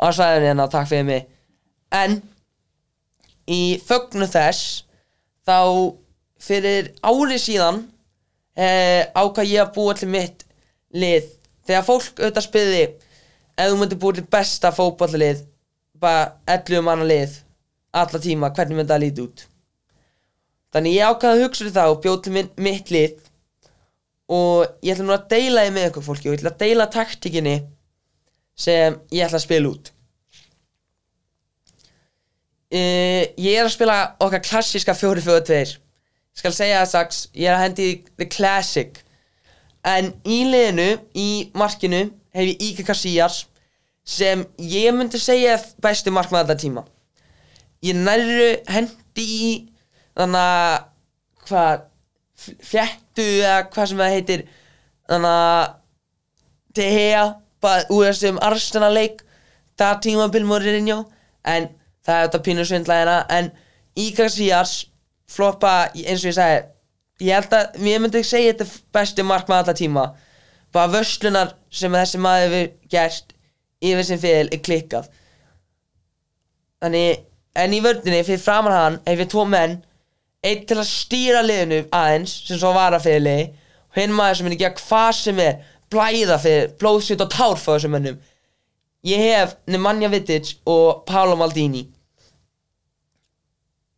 á svæðinu hérna, takk fyrir mig. En í fögnu þess þá fyrir ári síðan eh, ákvað ég að búa til mitt lið. Þegar fólk auðvitað spyði ef þú myndir búa til besta fótballalið bara 11 manna lið alla tíma, hvernig myndi það líti út? Þannig ég ákvaði að hugsa þetta og bjóð til minn, mitt lið. Og ég ætla nú að deila því með ykkur fólki og ég ætla að deila taktíkinni sem ég ætla að spila út uh, ég er að spila okkar klassíska 4-4-2 skal segja það strax ég er að hendi the classic. En í liðinu í markinu hef ég Íka Casillas sem ég myndi segja besti markmaður alltaf tíma. Ég nærru hendi í þannig að hvað fl- fléttu eða hvað sem það heitir þannig að bara úr þessum Arsenal leik það tímabil Mourinho en það er þetta pínu svindlæðina en Íka Casillas floppa eins og ég sagði ég held að ég myndi segja þetta besti markmaður alltaf tíma. Bara vörslunar sem þessi maður hefur gert yfir sem fyrir er klikkað. Þannig en í vördinni fyrir framan hann hef ég tvo menn einn til að stýra liðinu aðeins sem svo var að fyrir lið og hinn maður sem myndi gera hvað sem er blæða fyrir blóðsvít og tár fyrir þessum mönnum. Ég hef Nemanja Vidic og Paolo Maldini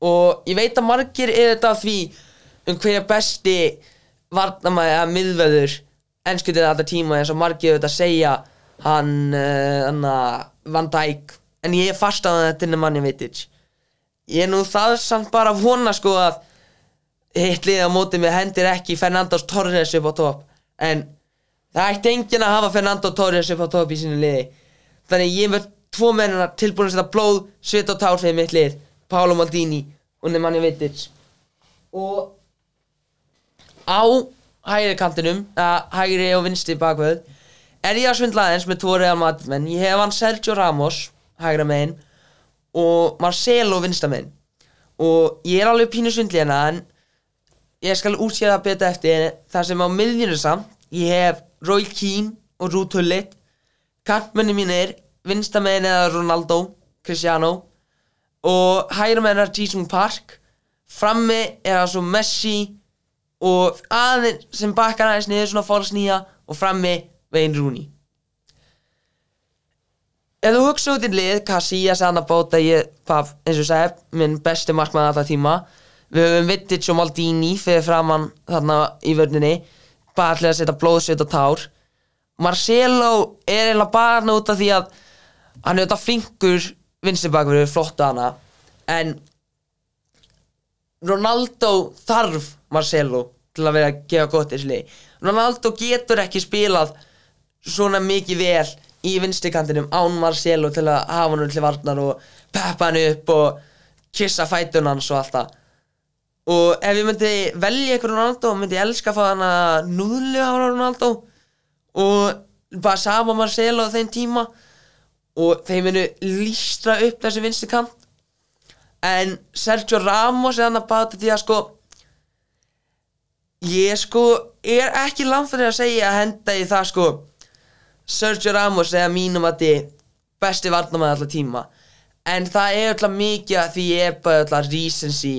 og ég veit að margir er þetta því um hverja besti varnamæði að miðvöður ennskutið þetta tíma eins og margir þetta segja hann uh, Van Dijk. En ég er fast að þetta er Nemanja Vidic ég er nú það samt bara að vona sko að hitt liðið á móti með hendir ekki Fernandos Torres upp á topp. En það ætti enginn að hafa Fernando Torres upp á topp í sínu liði. Þannig ég verð tvo mennina tilbúin að setja blóð, svit og tár fyrir mitt lið. Paolo Maldini og Nemanja Vidic og á hægri kantinum hægri og vinstri bakvöð er ég að svindla aðeins með tvo Real Madrid menn. Ég hef hann Sergio Ramos hægra megin og Marcelo vinstra megin. Og ég er alveg pínu svindli hérna en ég skal útskýra það betur eftir. Þar sem á miðjunu samt ég hef Roy Keane og Ruud Hullit kantmenni mínir vinstra megin eða Ronaldo Cristiano og hægra megin er Jisung Park. Frammi er það svo Messi og aðeins sem bakkar aðeins niður svona fórsnýja og frammi Wayne Rooney. Ef þú hugsa út í lið Casillas er annað bóta ég, paf, eins og segi, minn besti markmann alltaf tíma. Við höfum Vidic og Maldini fyrir framann þarna í vörninni bara allir að setja blóðsveit og tár. Marcelo er eiginlega bara út af því að hann er þetta flinkur vinstri bakverður, flottu hana. En Ronaldo þarf Marcelo til að vera að gefa gott þessu lið Ronaldo getur ekki spilað svona mikið vel í vinstrikantinum án Marcelo til að hafa hann til varnar og peppa hann upp og kissa fætun hans og allt það. Og ef ég myndi velja einhver Ronaldo myndi ég elska að fá hann að núðlu á Ronaldo. Og bara sama Marcelo á þeim tíma og þeir munu lístra upp þessi vinstri kant. En Sergio Ramos er hann að báta því að sko ég sko er ekki fyrir að segja að henda í það sko Sergio Ramos er að mínum að þið besti varnamæði alltaf tíma. En það er alltaf mikið að því ég er bara alltaf recency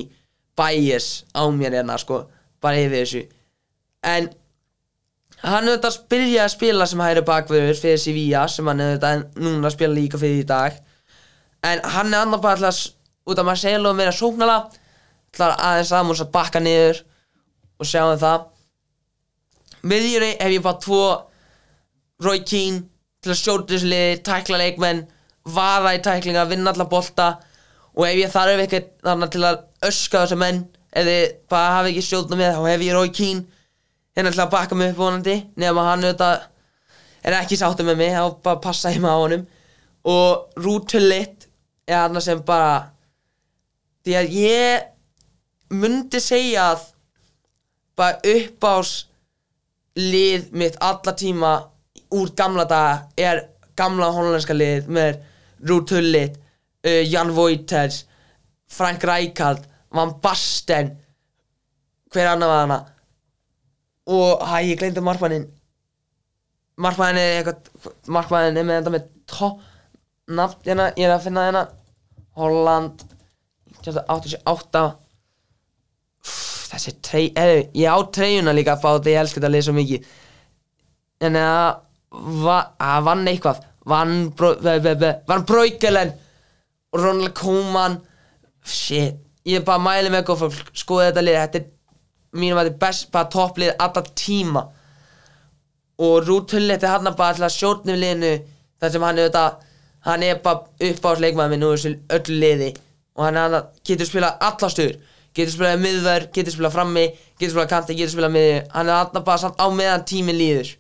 bias á mér hérna sko bara yfir þessu. En hann er þetta að spila sem hægri bakverður fyrir Sevilla sem hann þetta núna spila líka fyrir í dag. En hann er annar bara alltaf út af Marcelo meira sóknala alltaf aðeins Ramos að bakka niður og sjáum það. Miðjuri hef ég bara tvo Roy Keane til að skjóta þessu liði, tækla leikmenn vara í tæklinga, vinna alla bolta. Og ef ég þarf eitthvað til að öska þessu menn þið bara hafi ekki stjórna með þá hef ég Roy Keane hérna til að baka mig upp vonandi nema hann auðvitað er ekki sáttu með mig þá bara passa ég með á honum. Og Hullit er hann sem bara því að ég myndi segja að bara uppás lið mitt alla tíma úr gamla daga er gamla hollandska lið með Ruud Hullit, uh, Jan Voiters Frank Rijkaard Van Basten hver annar var hana og hæ, ég gleymdi markmannin markmannin er eitthvað markmannin er með þetta með topp nafn, hérna, ég er að finna hérna. Holland 1988 Úff, þessi trey, eða, ég á treyjuna líka að fá þetta, ég elska þetta að lesa mikið. En að va, að vann eitthvað? Vann, bró, ve, ve, ve, vann Bróikelen og Ronald Koeman. Shit, ég er bara að mæli með góð fólk, skoða þetta lið þetta er mínum að þetta er best, bara topplið alltaf tíma. Og Ruud Hullet er hann bara alltaf sjórnum liðinu þar sem hann er þetta hann er bara upp á leikmaður minn úr þessu öllu liði. Og hann, hann getur spilað alla stöður. Getur spilað miðver, getur spilað frammi getur spilað kanti, getur spilað miði hann er alltaf bara samt á meðan tíminn líður.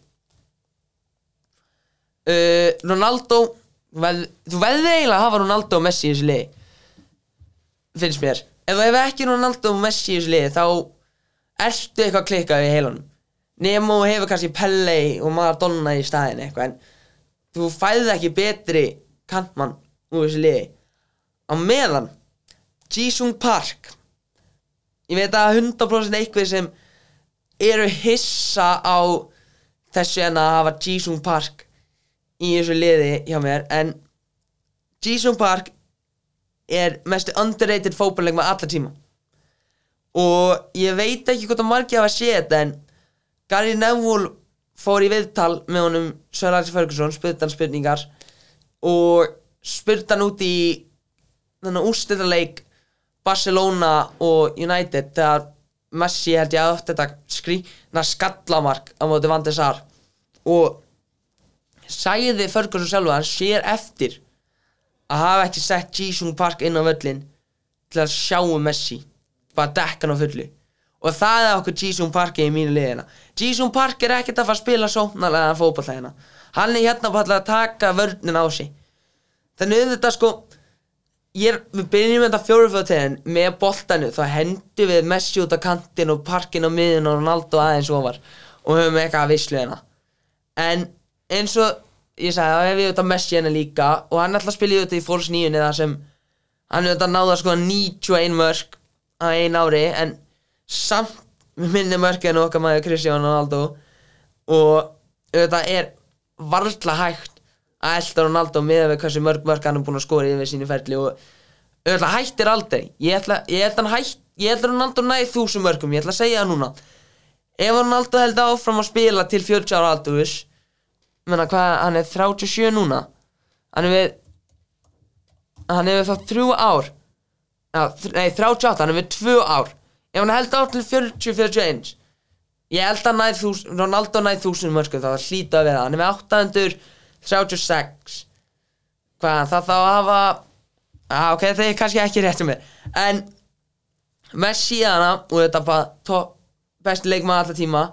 Uh, Ronaldo veð, þú veði eiginlega að hafa Ronaldo og Messi í þessu liði finnst mér. Ef þú hefur ekki Ronaldo og Messi í þessu liði þá ertu eitthvað klikkað í heilanum? Nemo hefur kannski Pelle og Maradona í staðin eitthvað en þú fæði ekki betri kantmann úr þessu liði. Á meðan Jisung Park ég veit að 100% eitthvað sem eru hissa á þessu en að hafa Jisung Park í þessu liði hjá mér en Jisung Park er mestu underrated fótballleik með alla tíma og ég veit ekki hvort að margir hafa séð þetta en Gary Neville fór í viðtal með honum Sir Alex Ferguson, spurt hann spurningar. Og spurt hann út í þannig úrstæðarleik Barcelona og United þegar Messi held ég að átt þetta skrýna skallamark á móti Van der Sar. Og sagði Ferguson sjálf að hann sér eftir að hafa ekki sett Jisung Park inn á völlin til að sjá um Messi bara dekka hann á fullu. Og það er okkur Jisung Park í mínu liðina. Jisung Park er ekkert að fara að spila sóknarlega fótballlegina hann er hérna bara að taka vörnin á sig. Þannig þetta sko ég við byrjum þetta fjóruföðtegin með boltanu þá hendum við Messi út á kantin og parkin á miðun og Ronaldo aðeins ofar. Og höfum eitthvað að vislu hérna. En eins og ég sagði þá hef ég auðvitað Messi hérna líka. Og hann er alltaf að spila í auðvitað í 9 það sem hann auðvitað náða sko 91 mörg á ein ári en samt minni mörg en okkar maður Cristiano Ronaldo. Og auðvitað er varla hægt að elda Ronaldo með við hversu mörg mörg hann er búin að skora yfir sínu ferli. Og auðvitað hættir aldrei. Ég ætla, ég ætla hætt ég ætla Ronaldo næði þúsund mörgum, ég ætla að segja það núna. Ef Ronaldo held áfram að spila til 40 ára aldurus menna hvað, hann er 37 núna. Hann er við hann við þá þrjú ár nei 38, hann er við tvö ár. Ef hann held áfram til 40-41 ég held að næð þús, Ronaldo næð þúsund mörgum það hlýta að vera. Hann er með 836 hvað það þá hafa ah, ok, það er kannski ekki rétt um mér. En Messi hana og þetta bara top, besti leikmaður alltaf tíma.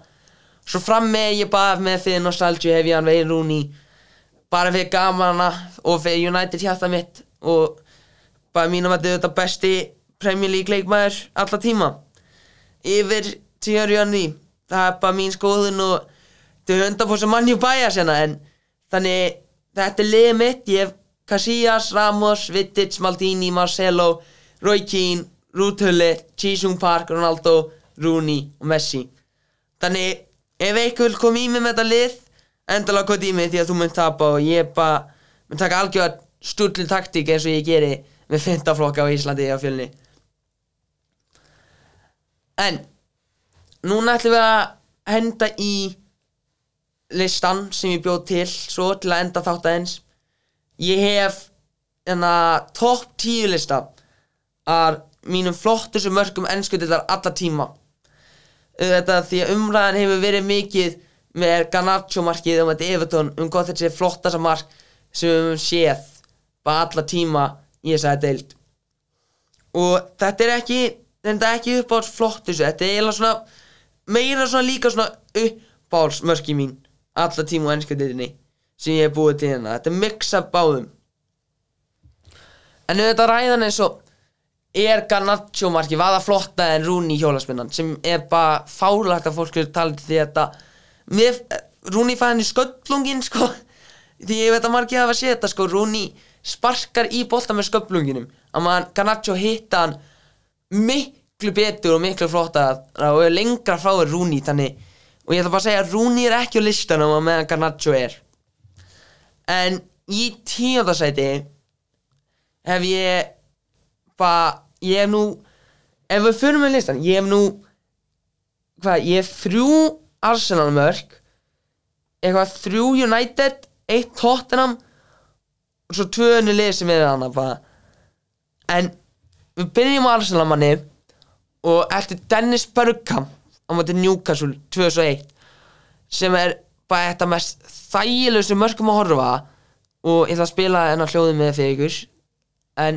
Svo fram með ég bara með fyrir nostalgíu hef ég hann veginn rúni bara fyrir gaman hana og fyrir United hjarta mitt og bara mínum að þetta er besti Premier League leikmaður alltaf tíma? Yfir Thierry Henry. Það er bara mín skoðun og þetta er hundar fór sem mannjú bæja sérna en þannig þetta er liðið mitt. Ég hef Casillas, Ramos, Vittich, Maldini, Marcelo Roy Keane, Ruud Hullet Jisung Park, Ronaldo, Rooney og Messi. Þannig ef einhver koma í mig með þetta lið endalega koma í mig því að þú mun tapa og ég bara mun taka algjörð stúrlinn taktík eins og ég geri með fintaflokka á Íslandi á fjölni. En núna ætlum við að henda í listan sem ég bjóð til svo til að enda þátt aðeins. Ég hef enna topp tíu lista af mínum flottustu mörgum ennskutillar alla tíma. Þetta því að umræðan hefur verið mikið með Garnaccio markið um þetta Everton um hvað þetta sé flottasta mark sem við höfum séð bara alla tíma í þessari deild. Og þetta er ekki þetta er ekki uppáhalds flottustu þetta er eiginlega svona meira svona líka svona uppáhalds mörki mín alla tíma á ennska deildinni sem ég hef búið til hérna. Þetta er mix af báðum. En auðvitað ræðan eins og er Garnaccio marki var það flotta en Rúni hjólaspinnan sem er bara fálagt að fólk tala til því að þetta Rúni fæði hann í sköllungin sko. Því ég veit að margir hafa séð þetta sko. Rúni sparkar í bolta með sköllunginum að maður Garnaccio hitta hann miklu betur og miklu flottar og er lengra frá þér Rúni þannig og ég ætla bara að segja að Rúni er ekki á listanum að meðan Garnaccio er. En í tíundasæti hef ég bara, ég hef nú ef við fyrir með listan, ég hef nú hvað, ég hef þrjú Arsenal mörg eitthvað þrjú United eitt Tottenham og svo tvö önnu lið sem er þannig bara en við byrjum á Arsenal manni og eftir Dennis Bergkamp á móti Newcastle 2001 sem er bara þetta mest þægilegustu mörgum að horfa. Og ég ætla að spila enn að hljóði með fyrir ykkur en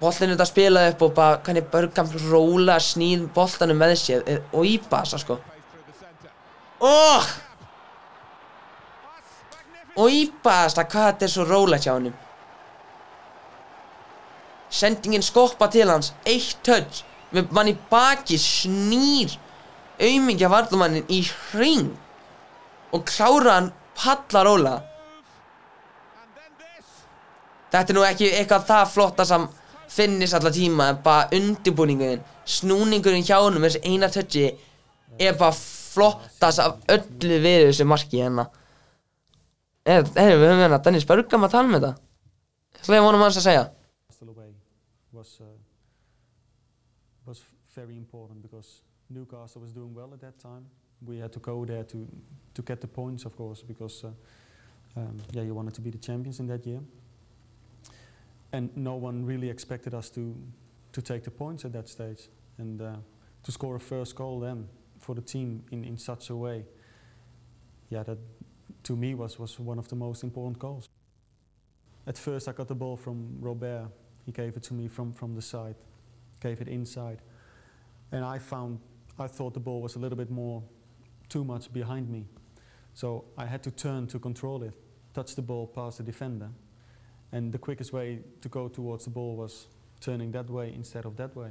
boltin er þetta að spila upp og bara hvernig Bergkamp róla snýð boltanum með sér. Og íbasa sko. Oh! Og íbasa hvað þetta er svo róla hjá honum. Sendingin skoppa til hans eitt touch. Með mann í baki snýr aumingja varðumannin í hring og klára hann palla róla þetta er nú ekki eitthvað það flotta sem finnist alla tíma en bara undirbúningurinn snúningurinn hjá honum þessi eina touchi er bara flottast af öllu við þessu marki hérna eða við höfum hérna Dennis að tala hlæði vonum hans að segja was uh, was very important because Newcastle was doing well at that time. We had to go there to to get the points, of course, because uh, um, yeah, you wanted to be the champions in that year. And no one really expected us to to take the points at that stage and uh, to score a first goal then for the team in, in such a way. Yeah, that to me was was one of the most important goals. At first, I got the ball from Robert. He gave it to me from, from the side, gave it inside. And I found, I thought the ball was a little bit more, too much behind me. So I had to turn to control it, touch the ball past the defender. and the quickest way to go towards the ball was turning that way instead of that way.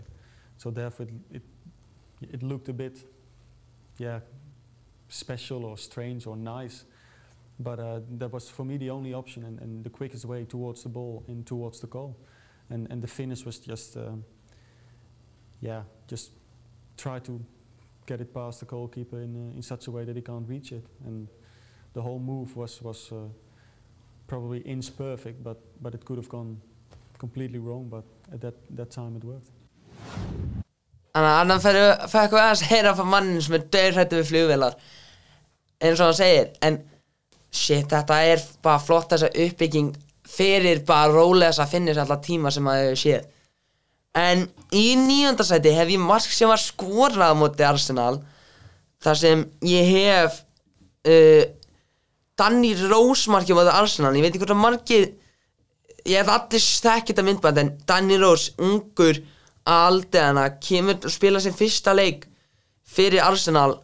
So therefore, it it, it looked a bit, yeah, special or strange or nice. But uh, that was for me the only option and, and the quickest way towards the ball and towards the goal. And, and the finish was just, um, yeah, just try to get it past the goalkeeper in, uh, in such a way that he can't reach it. And the whole move was, was uh, probably inch perfect, but, but it could have gone completely wrong. But at that, that time it worked. Þannig að annan færi eitthvað aðeins heyra frá mannin sem er döðrættu við flugvélar eins og hann segir en shit, þetta er bara flott þessa uppbygging fyrir bara rólega þess að finna sér alltaf tíma sem að þau séð. En í nýjöndasæti hef ég mark sem var skorað á móti Arsenal þar sem ég hef uh, Danny Rose markið á móti Arsenal. Ég veit ekki hvort að markið ég hef allir þekkið þetta myndband en Danny Rose, ungur aldeðana, kemur og spila sin fyrsta leik fyrir Arsenal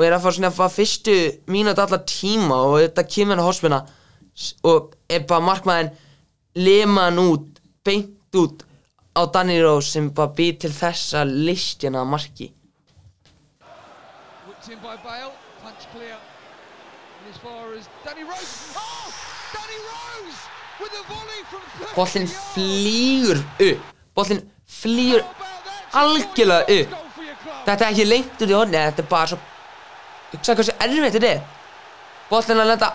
og er að fá svona að fá fyrstu mínúti allar tíma og þetta kemur hann á hospina og er bara markmaðin lema hann út, beint út á Danny Rose sem bara býr til þessa listjana marki. Oh! Danny Rose with a volley from 30 Bollin flýgur upp Bollin flýgur algjörlega upp. Þetta er ekki lengt út í horni Þetta er bara svo Hugsa hversu erfitt þetta er. Bollin að lenda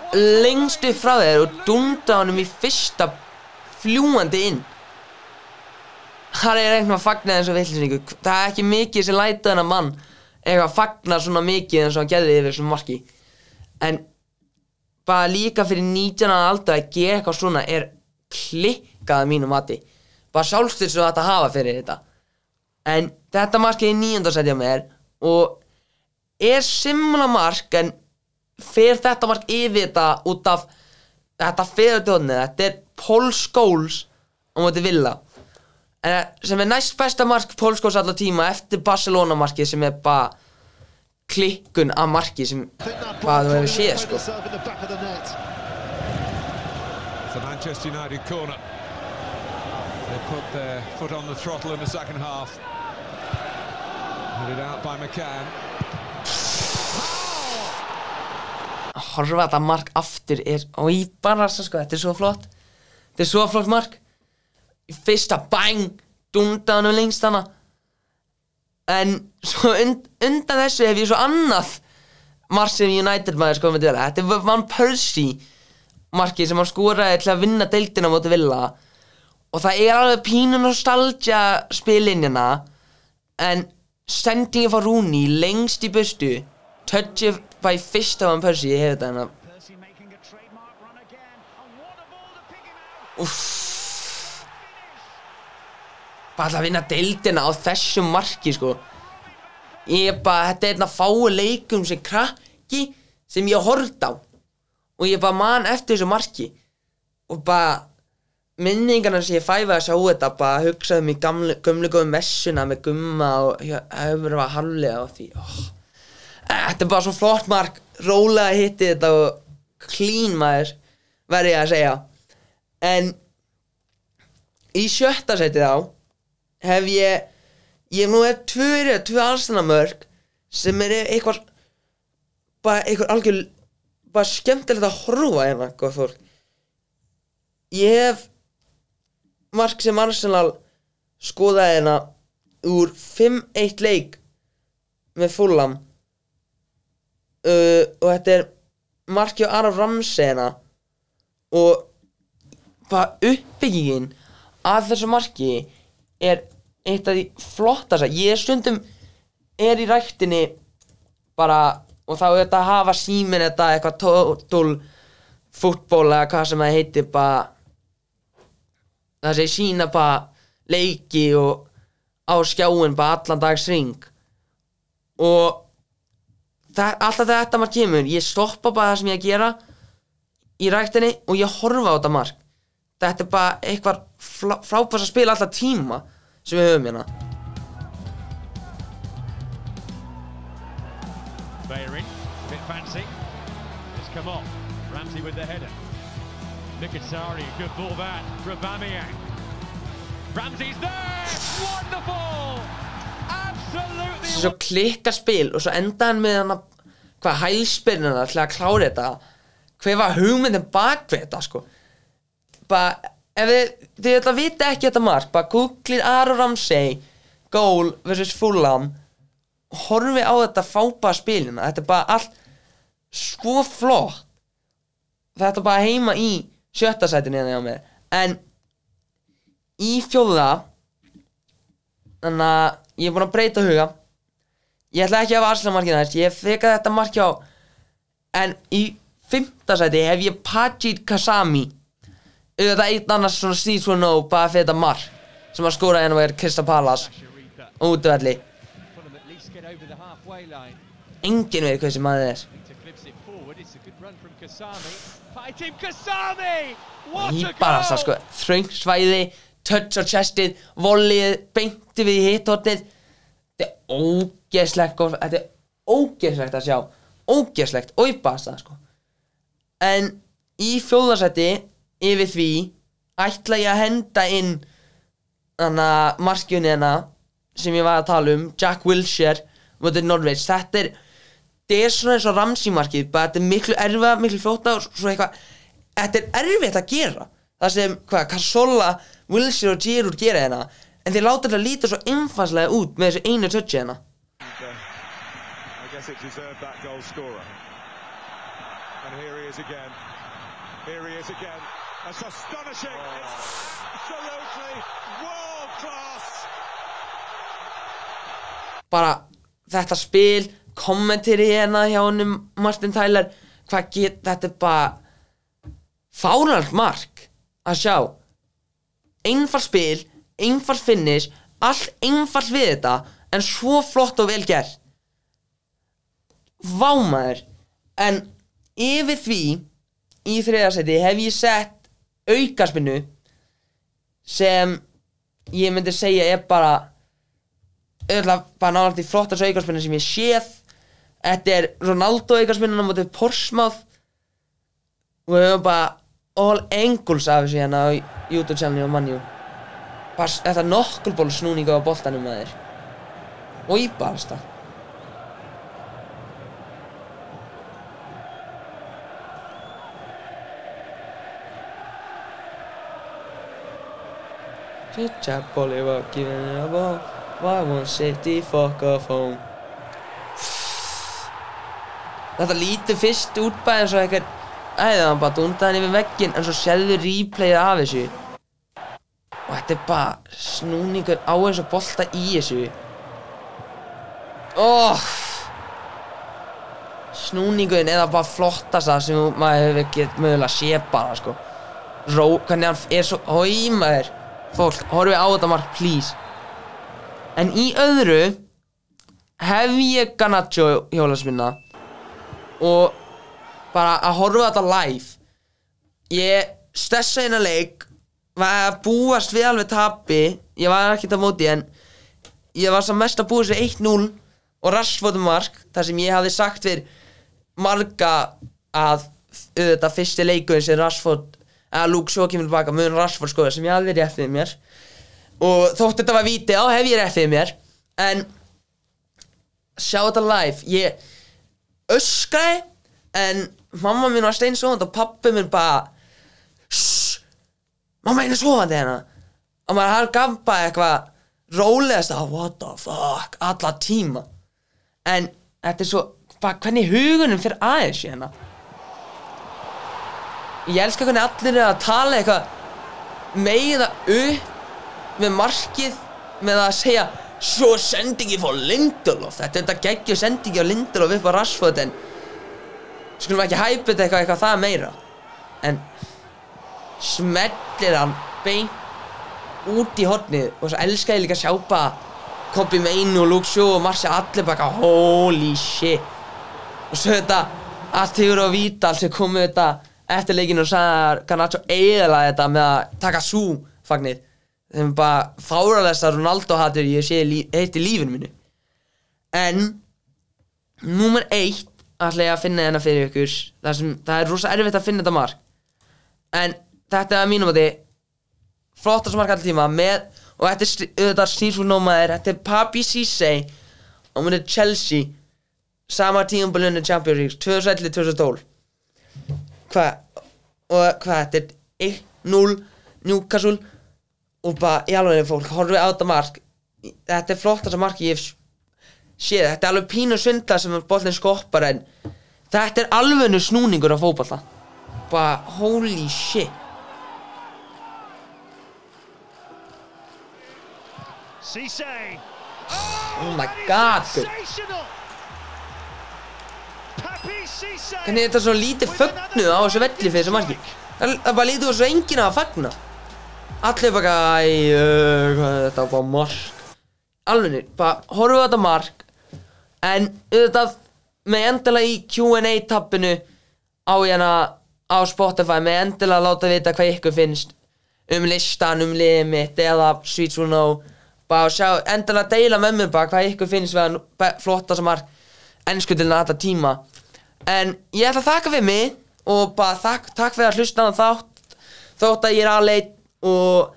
lengst upp frá þér Og dunda honum í fyrsta Fljúandi inn. Hann er eitthvað að fagna eins og villisningu Það er ekki mikið sem læta þennan mann Eitthvað að fagna svona mikið eins og hann gerði yfir þessum marki. En bara líka fyrir 19 ára aldar að gera eitthvað svona er klikkað að mínu mati. Bara sjálfstyr svo þetta hafa fyrir þetta. En þetta markið er nýjöndarsæti á mér og er simla mark en fer þetta mark yfir þetta út af þetta fyrir tjóðni þetta er Paul Scholes á móti Villa en sem er næst besta mark Paul Scholes allar tíma eftir Barcelona markið sem er bara klikkun af marki sem bara þú hefur séð sko Manchester United corner. They put their foot on the throttle in the second half. Headed out by McCann. að horfa þetta mark aftur er og ég bara sko, þetta er svo flott. Þetta er svo flott mark. Fyrsta bang dunda hann um lengst hana en und, undan þessu hef ég svo annað mark sem United maður sko þetta er Van Persie markið sem hann skoraði til að vinna deildina móti Villa. Og það er alveg pínu nostalgia spilinjana en sendingi frá Rooney lengst í bustu touchið bara í fyrsta Van Persie ég hef þetta hérna Úff bara alltaf að vinna deildina á þessum marki sko. Ég er bara, þetta er að fáu leikum sem krakki sem ég horfði á. Og ég bara man eftir þessu marki. Og bara minningarna sem ég fæði að sjá þetta bara hugsaði mig gamlu, gömlu góðu messuna með gumma og hefur var hallega á því. Oh. Þetta er bara svo flott mark. Rólega hitti þetta og clean maður verði ég að segja. En í sjötta seti þá hef ég ég nú er tvö, tvö alstanamörk sem er eitthvað bara eitthvað algjör bara skemmtilegt að horfa hérna góð fólk. Ég hef mark sem Arsenal skoðaði hérna úr 5-1 leik með Fulham uh, og þetta er markið á Araf Ramsey hérna og bara uppbyggingin að þessu marki er eitt af því flottast ég stundum er í ræktinni bara og þá er þetta að hafa símin þetta eitthvað total fútból eða hvað sem það heitir bara það sé sína bara leiki og á skjáin bara allan dags ring og það, alltaf þetta mark kemur ég stoppa bara það sem ég að gera í ræktinni og ég horfa á þetta mark þetta er bara eitthvað flá, frábærs að spila alltaf tíma sem við höfum hérna Bayering, bit fancy. It's come off. Ramsey with the header. Mikitari, good ball that Aubameyang. Ramsey's there! Wonderful! Svo klikka spil og svo enda hann með hann að hvað hælspyrnuna til að klára þetta. Hver var hugmyndin bak við þetta sko? Bara ef þið, þið ætla að vita ekki þetta mark bara googlið Aron Ramsey goal versus Fulham horfi á þetta fápa spilina þetta er bara allt svo flott. Þetta er bara heima í sjötta sætinu hérna en í fjóða þannig að ég er búin að breyta huga. Ég ætla ekki að hafa Arsenal markið næst ég feka þetta mark hjá en í fymta sæti hef ég Pajit Kasami. Auðvitað einn annars svona Steve Swanno bara fyrir þetta mark sem að skóra hérna verið Krista Pallas útvelli. Engin veit hvað sem maður er. A bara það sko. Þröng svæði touch á chestið vollið beinti við í hittotnið. Þetta er ógeðslegt góð- þetta er ógeðslegt að sjá. Ógeðslegt og í basa sko. En í fjóðarsætti yfir því ætla ég að henda inn þannig að markjunni hérna sem ég var að tala um Jack Wilshere mútið Norveits þetta er þetta er svona eins og Ramsey markið bara þetta er miklu erfa, miklu flóta þetta er erfitt að gera. Það sem, hvað, Carsola, Wilshere og Giroud gera hérna en þeir láta þetta líta svo einfanslega út með þessu einu touchi hérna I guess it deserved that goal scorer. And here he is again. Here he is again. That's astonishing. It's absolutely world class. bara þetta spil kommentiri hérna hjá honum Martin Tyler hvað get, þetta bara fáralt mark að sjá einfalt spil, einfalt finish allt einfalt við þetta en svo flott og vel gert. Vámaður en yfir því í þriðarsæti hef ég sett aukaspinnu sem ég myndi segja er bara auðvitað bara náttúrulega í flottast aukarspinna sem ég séð. Þetta er Ronaldo aukarspinna á mótið Portsmouth. Og við höfum bara all angles af þessu hérna á YouTube channel og mannjú bara s- þetta nokkulból snúningu á boltanum með þér og í barasta Chapoli var giving a ball. Why won't City fuck off home? Þetta lítur fyrst út bara eins og eitthvað Æði hann bara dundaði yfir veggin En svo sérðu replayið af þessu. Og þetta er bara Snúningur á og bolta í þessu. Oh! Snúningurinn eða bara flottasta sem maður hefur mögulega sé bara sko. Ró, hvernig hann er svo Hói maður. Fólk, horfið á þetta mark please. En í öðru hef ég Garnacho hjólasminna og bara að horfa þetta live. Ég stessa eina leik var að búast við alveg tapi ég var ekkert að móti en ég var sem mest að búast við 1-0 og Rashford mark þar sem ég hafði sagt við marga að auðvitað fyrsti leikurinn sem Rashford að Luke Shaw kemur tilbaka mun Rashford skoða sem ég hafði rétt við mér. Og þótt þetta var víti á hef ég við mér. En sjá þetta live. Ég öskraði en mamma mín var steinsofandi og pappi minn bara Shhh, mamma mín er sofandi hérna. Og maður hann gaf bara eitthvað rólegast að what the fuck? Alla tíma. En þetta er svo bara hvernig hugunum fyrir aðeins hérna? Ég elska hvernig allir er að tala eitthvað meiða upp með markið með að segja svo sendingi fór Lindelof. Þetta er þetta geggjur sendingi á Lindelof upp á Rashford en skulum ekki hæpa þetta eitthvað, eitthvað það meira? En smellir hann beint út í hornið og svo elska ég líka að sjá bara Kobi Meinu og Luke Shaw og Marcia allir bara holy shit. Og svo þetta Artur og Vidal sem komu þetta eftir leikinu og sagði Garnacho eiginlega þetta með að taka sú fagnir þeim bara fáralegsta Ronaldo hattur ég sé heitt í lífinu mínu. En númer eitt ætla ég að finna hérna fyrir ykkur. Það, sem, það er rosa erfitt að finna þetta mark. En þetta er mínum að þið flottast mark alltíma með og þetta er auðvitað snýrsfólnómaður þetta er Papi Cisse og hún er Chelsea. Sama tíumbulunni Champions League 2011-2012 hvað og hvað þetta er 1-0 Newcastle og bara í alveg fólk horfið á þetta mark. Þetta er flottast mark ég hef séð þetta er alveg pínu svindla sem bollin skoppar en þetta er alvegnu snúningur á fótballa bara holy shit. Cisse. oh my god hvernig er þetta svo lítið fögnuð á þessu velli fyrir þessu marki? það bara lítið úr svo enginn að fagna. Allir bara æ, uh, hvað er þetta? Bara mark. Alveg, bara á þetta mark en auðvitað með endilega í Q&A tappinu á hérna á Spotify með endilega að láta vita hvað ykkur finnst um listan, um liðið mitt eða Sweet Will Know bara sjá, endilega deila með mér bara hvað ykkur finnst við að flotta sem mark ennsku til þetta tíma. En ég ætla að þakka fyrir mig og bara þakk, takk fyrir að hlusta á þátt þótt að ég er aðleit og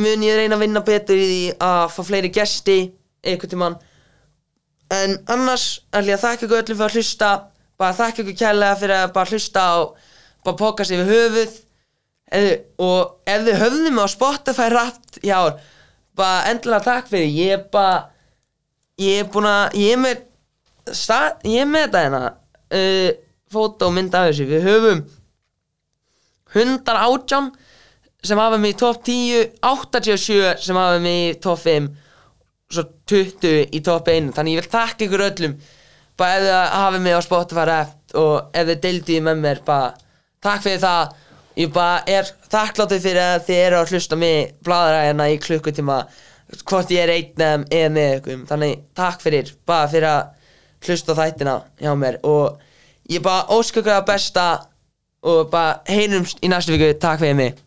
mun ég reyna að vinna betur í því að fá fleiri gesti einhvern tímann en annars ætla ég að þakka ykkur öllum fyrir að hlusta bara þakka ykkur kærlega fyrir að bara hlusta á bara pokast yfir höfuð. Ef, og ef þið höfðum á Spotify í ár bara endilega takk fyrir. Ég er bara ég er búin að ég er með stað, ég er með þetta hérna uh, fótó mynd af þessu. Við höfum 118 sem hafa mig í top 10 87 sem hafa mig í top 5 svo 20 í top 1 þannig ég vil þakka ykkur öllum bara ef þið hafið mig á Spotify rap og ef þið deildið með mér bara takk fyrir það. Ég bara er þakkláttur fyrir að þið eru að hlusta mig bladra hérna í klukkutíma hvort ég er einn eða með ykkur. Þannig takk fyrir bara fyrir að hlusta þættina hjá mér. Og ég bara óska ykkur að besta og bara heyrumst í næstu viku. Takk fyrir mig